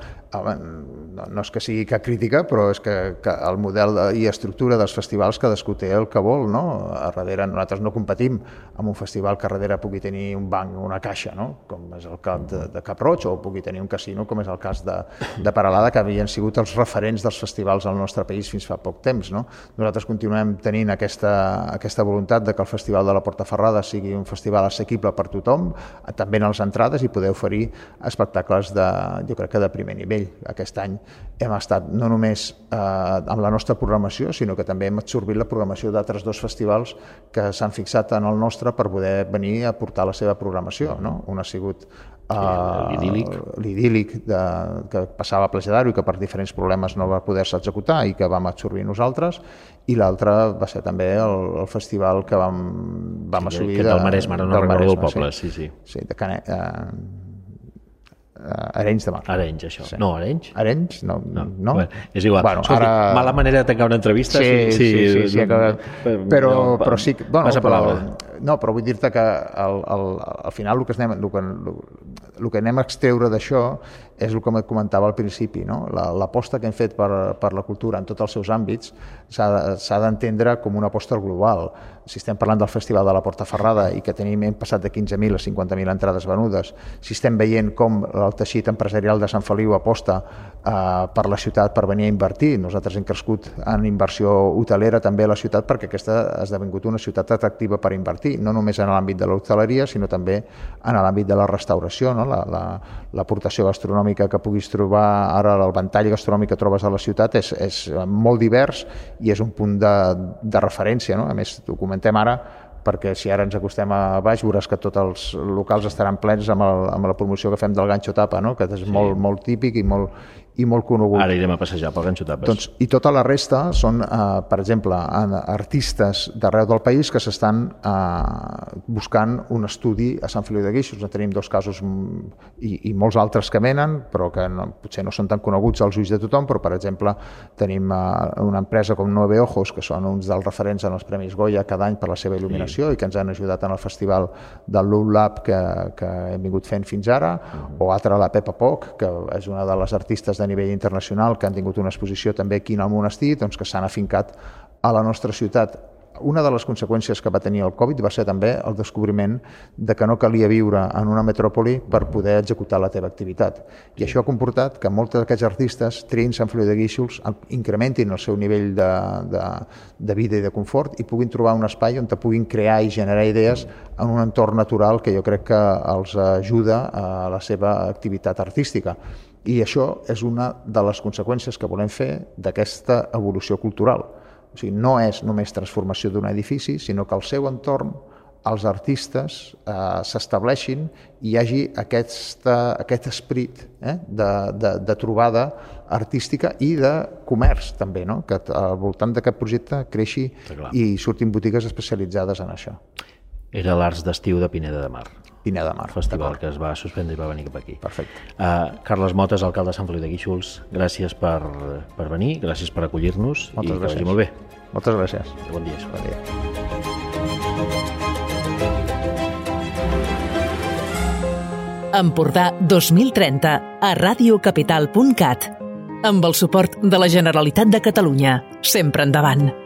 no, no és que sigui cap crítica, però és que, que el model de, i estructura dels festivals cadascú té el que vol, no? A darrere nosaltres no competim amb un festival que darrere pugui tenir un banc o una caixa, no? Com és el cas de, de Cap Roig, o pugui tenir un casino, com és el cas de, de Paralada, que havien sigut els referents dels festivals al nostre país fins fa poc temps, no? Nosaltres continuem tenint aquesta, aquesta voluntat de que el Festival de la Portaferrada sigui un festival assequible per tothom, també en les entrades, i poder oferir espectacles de, jo crec que de primer nivell. Aquest any hem estat no només eh, amb la nostra programació, sinó que també hem absorbit la programació d'altres dos festivals que s'han fixat en el nostre per poder venir a portar la seva programació. No? Un ha sigut l'idíl·lic l'idíl·lic que passava a Platja d'Aro i que per diferents problemes no va poder-se executar i que vam absorbir nosaltres i l'altre va ser també el, el festival que vam, vam sí, assolir que del Maresme, ara no recordo el poble, sí, sí. Sí, de Canet, eh, Arenys de Mar. Arenys, això. Sí. No, Arenys? Arenys? No. no. no? Bueno, és igual. Bueno, Escolti, ara... Mala manera de tancar una entrevista. Sí, sí, sí. sí, sí, sí que... però, no, però sí... Bueno, passa però, no, però vull dir-te que al, al, al final el que, anem, el que, el que anem a extreure d'això és el que comentava al principi, no? l'aposta la, que hem fet per, per la cultura en tots els seus àmbits s'ha d'entendre com una aposta global. Si estem parlant del Festival de la Portaferrada i que tenim, hem passat de 15.000 a 50.000 entrades venudes, si estem veient com el teixit empresarial de Sant Feliu aposta eh, per la ciutat per venir a invertir, nosaltres hem crescut en inversió hotelera també a la ciutat perquè aquesta ha esdevingut una ciutat atractiva per invertir, no només en l'àmbit de l'hoteleria, sinó també en l'àmbit de la restauració, no? l'aportació la, la, gastronòmica que puguis trobar ara, el ventall gastronòmic que trobes a la ciutat és, és molt divers i és un punt de, de referència. No? A més, t'ho comentem ara, perquè si ara ens acostem a baix veuràs que tots els locals estaran plens amb, el, amb la promoció que fem del ganxo tapa, no? que és sí. molt, molt típic i molt, i molt conegut. Ara irem a passejar pel Ganxo Tapes. Doncs, I tota la resta són, eh, per exemple, artistes d'arreu del país que s'estan eh, buscant un estudi a Sant Feliu de Guíxols. En tenim dos casos i, i molts altres que venen, però que no, potser no són tan coneguts als ulls de tothom, però, per exemple, tenim eh, una empresa com Nueve Ojos, que són uns dels referents en els Premis Goya cada any per la seva il·luminació sí. i que ens han ajudat en el festival del Loop Lab que, que hem vingut fent fins ara, uh -huh. o altra la Pepa Poc, que és una de les artistes a nivell internacional que han tingut una exposició també aquí en el monestir, doncs que s'han afincat a la nostra ciutat. Una de les conseqüències que va tenir el Covid va ser també el descobriment de que no calia viure en una metròpoli per poder executar la teva activitat. I això ha comportat que molts d'aquests artistes triïn Sant Feliu de Guíxols, incrementin el seu nivell de, de, de vida i de confort i puguin trobar un espai on te puguin crear i generar idees en un entorn natural que jo crec que els ajuda a la seva activitat artística. I això és una de les conseqüències que volem fer d'aquesta evolució cultural. O sigui, no és només transformació d'un edifici, sinó que al seu entorn els artistes eh, s'estableixin i hi hagi aquesta, aquest esprit eh, de, de, de trobada artística i de comerç també, no? que al voltant d'aquest projecte creixi i surtin botigues especialitzades en això. Era l'Arts d'Estiu de Pineda de Mar. Pineda de Mar. Festival que es va suspendre i va venir cap aquí. Perfecte. Uh, Carles Motes, alcalde de Sant Feliu de Guíxols, gràcies per, per venir, gràcies per acollir-nos i gràcies. que vagi molt bé. Moltes gràcies. Bon dia. Bon dia. Empordà 2030 a radiocapital.cat amb el suport de la Generalitat de Catalunya. Sempre endavant.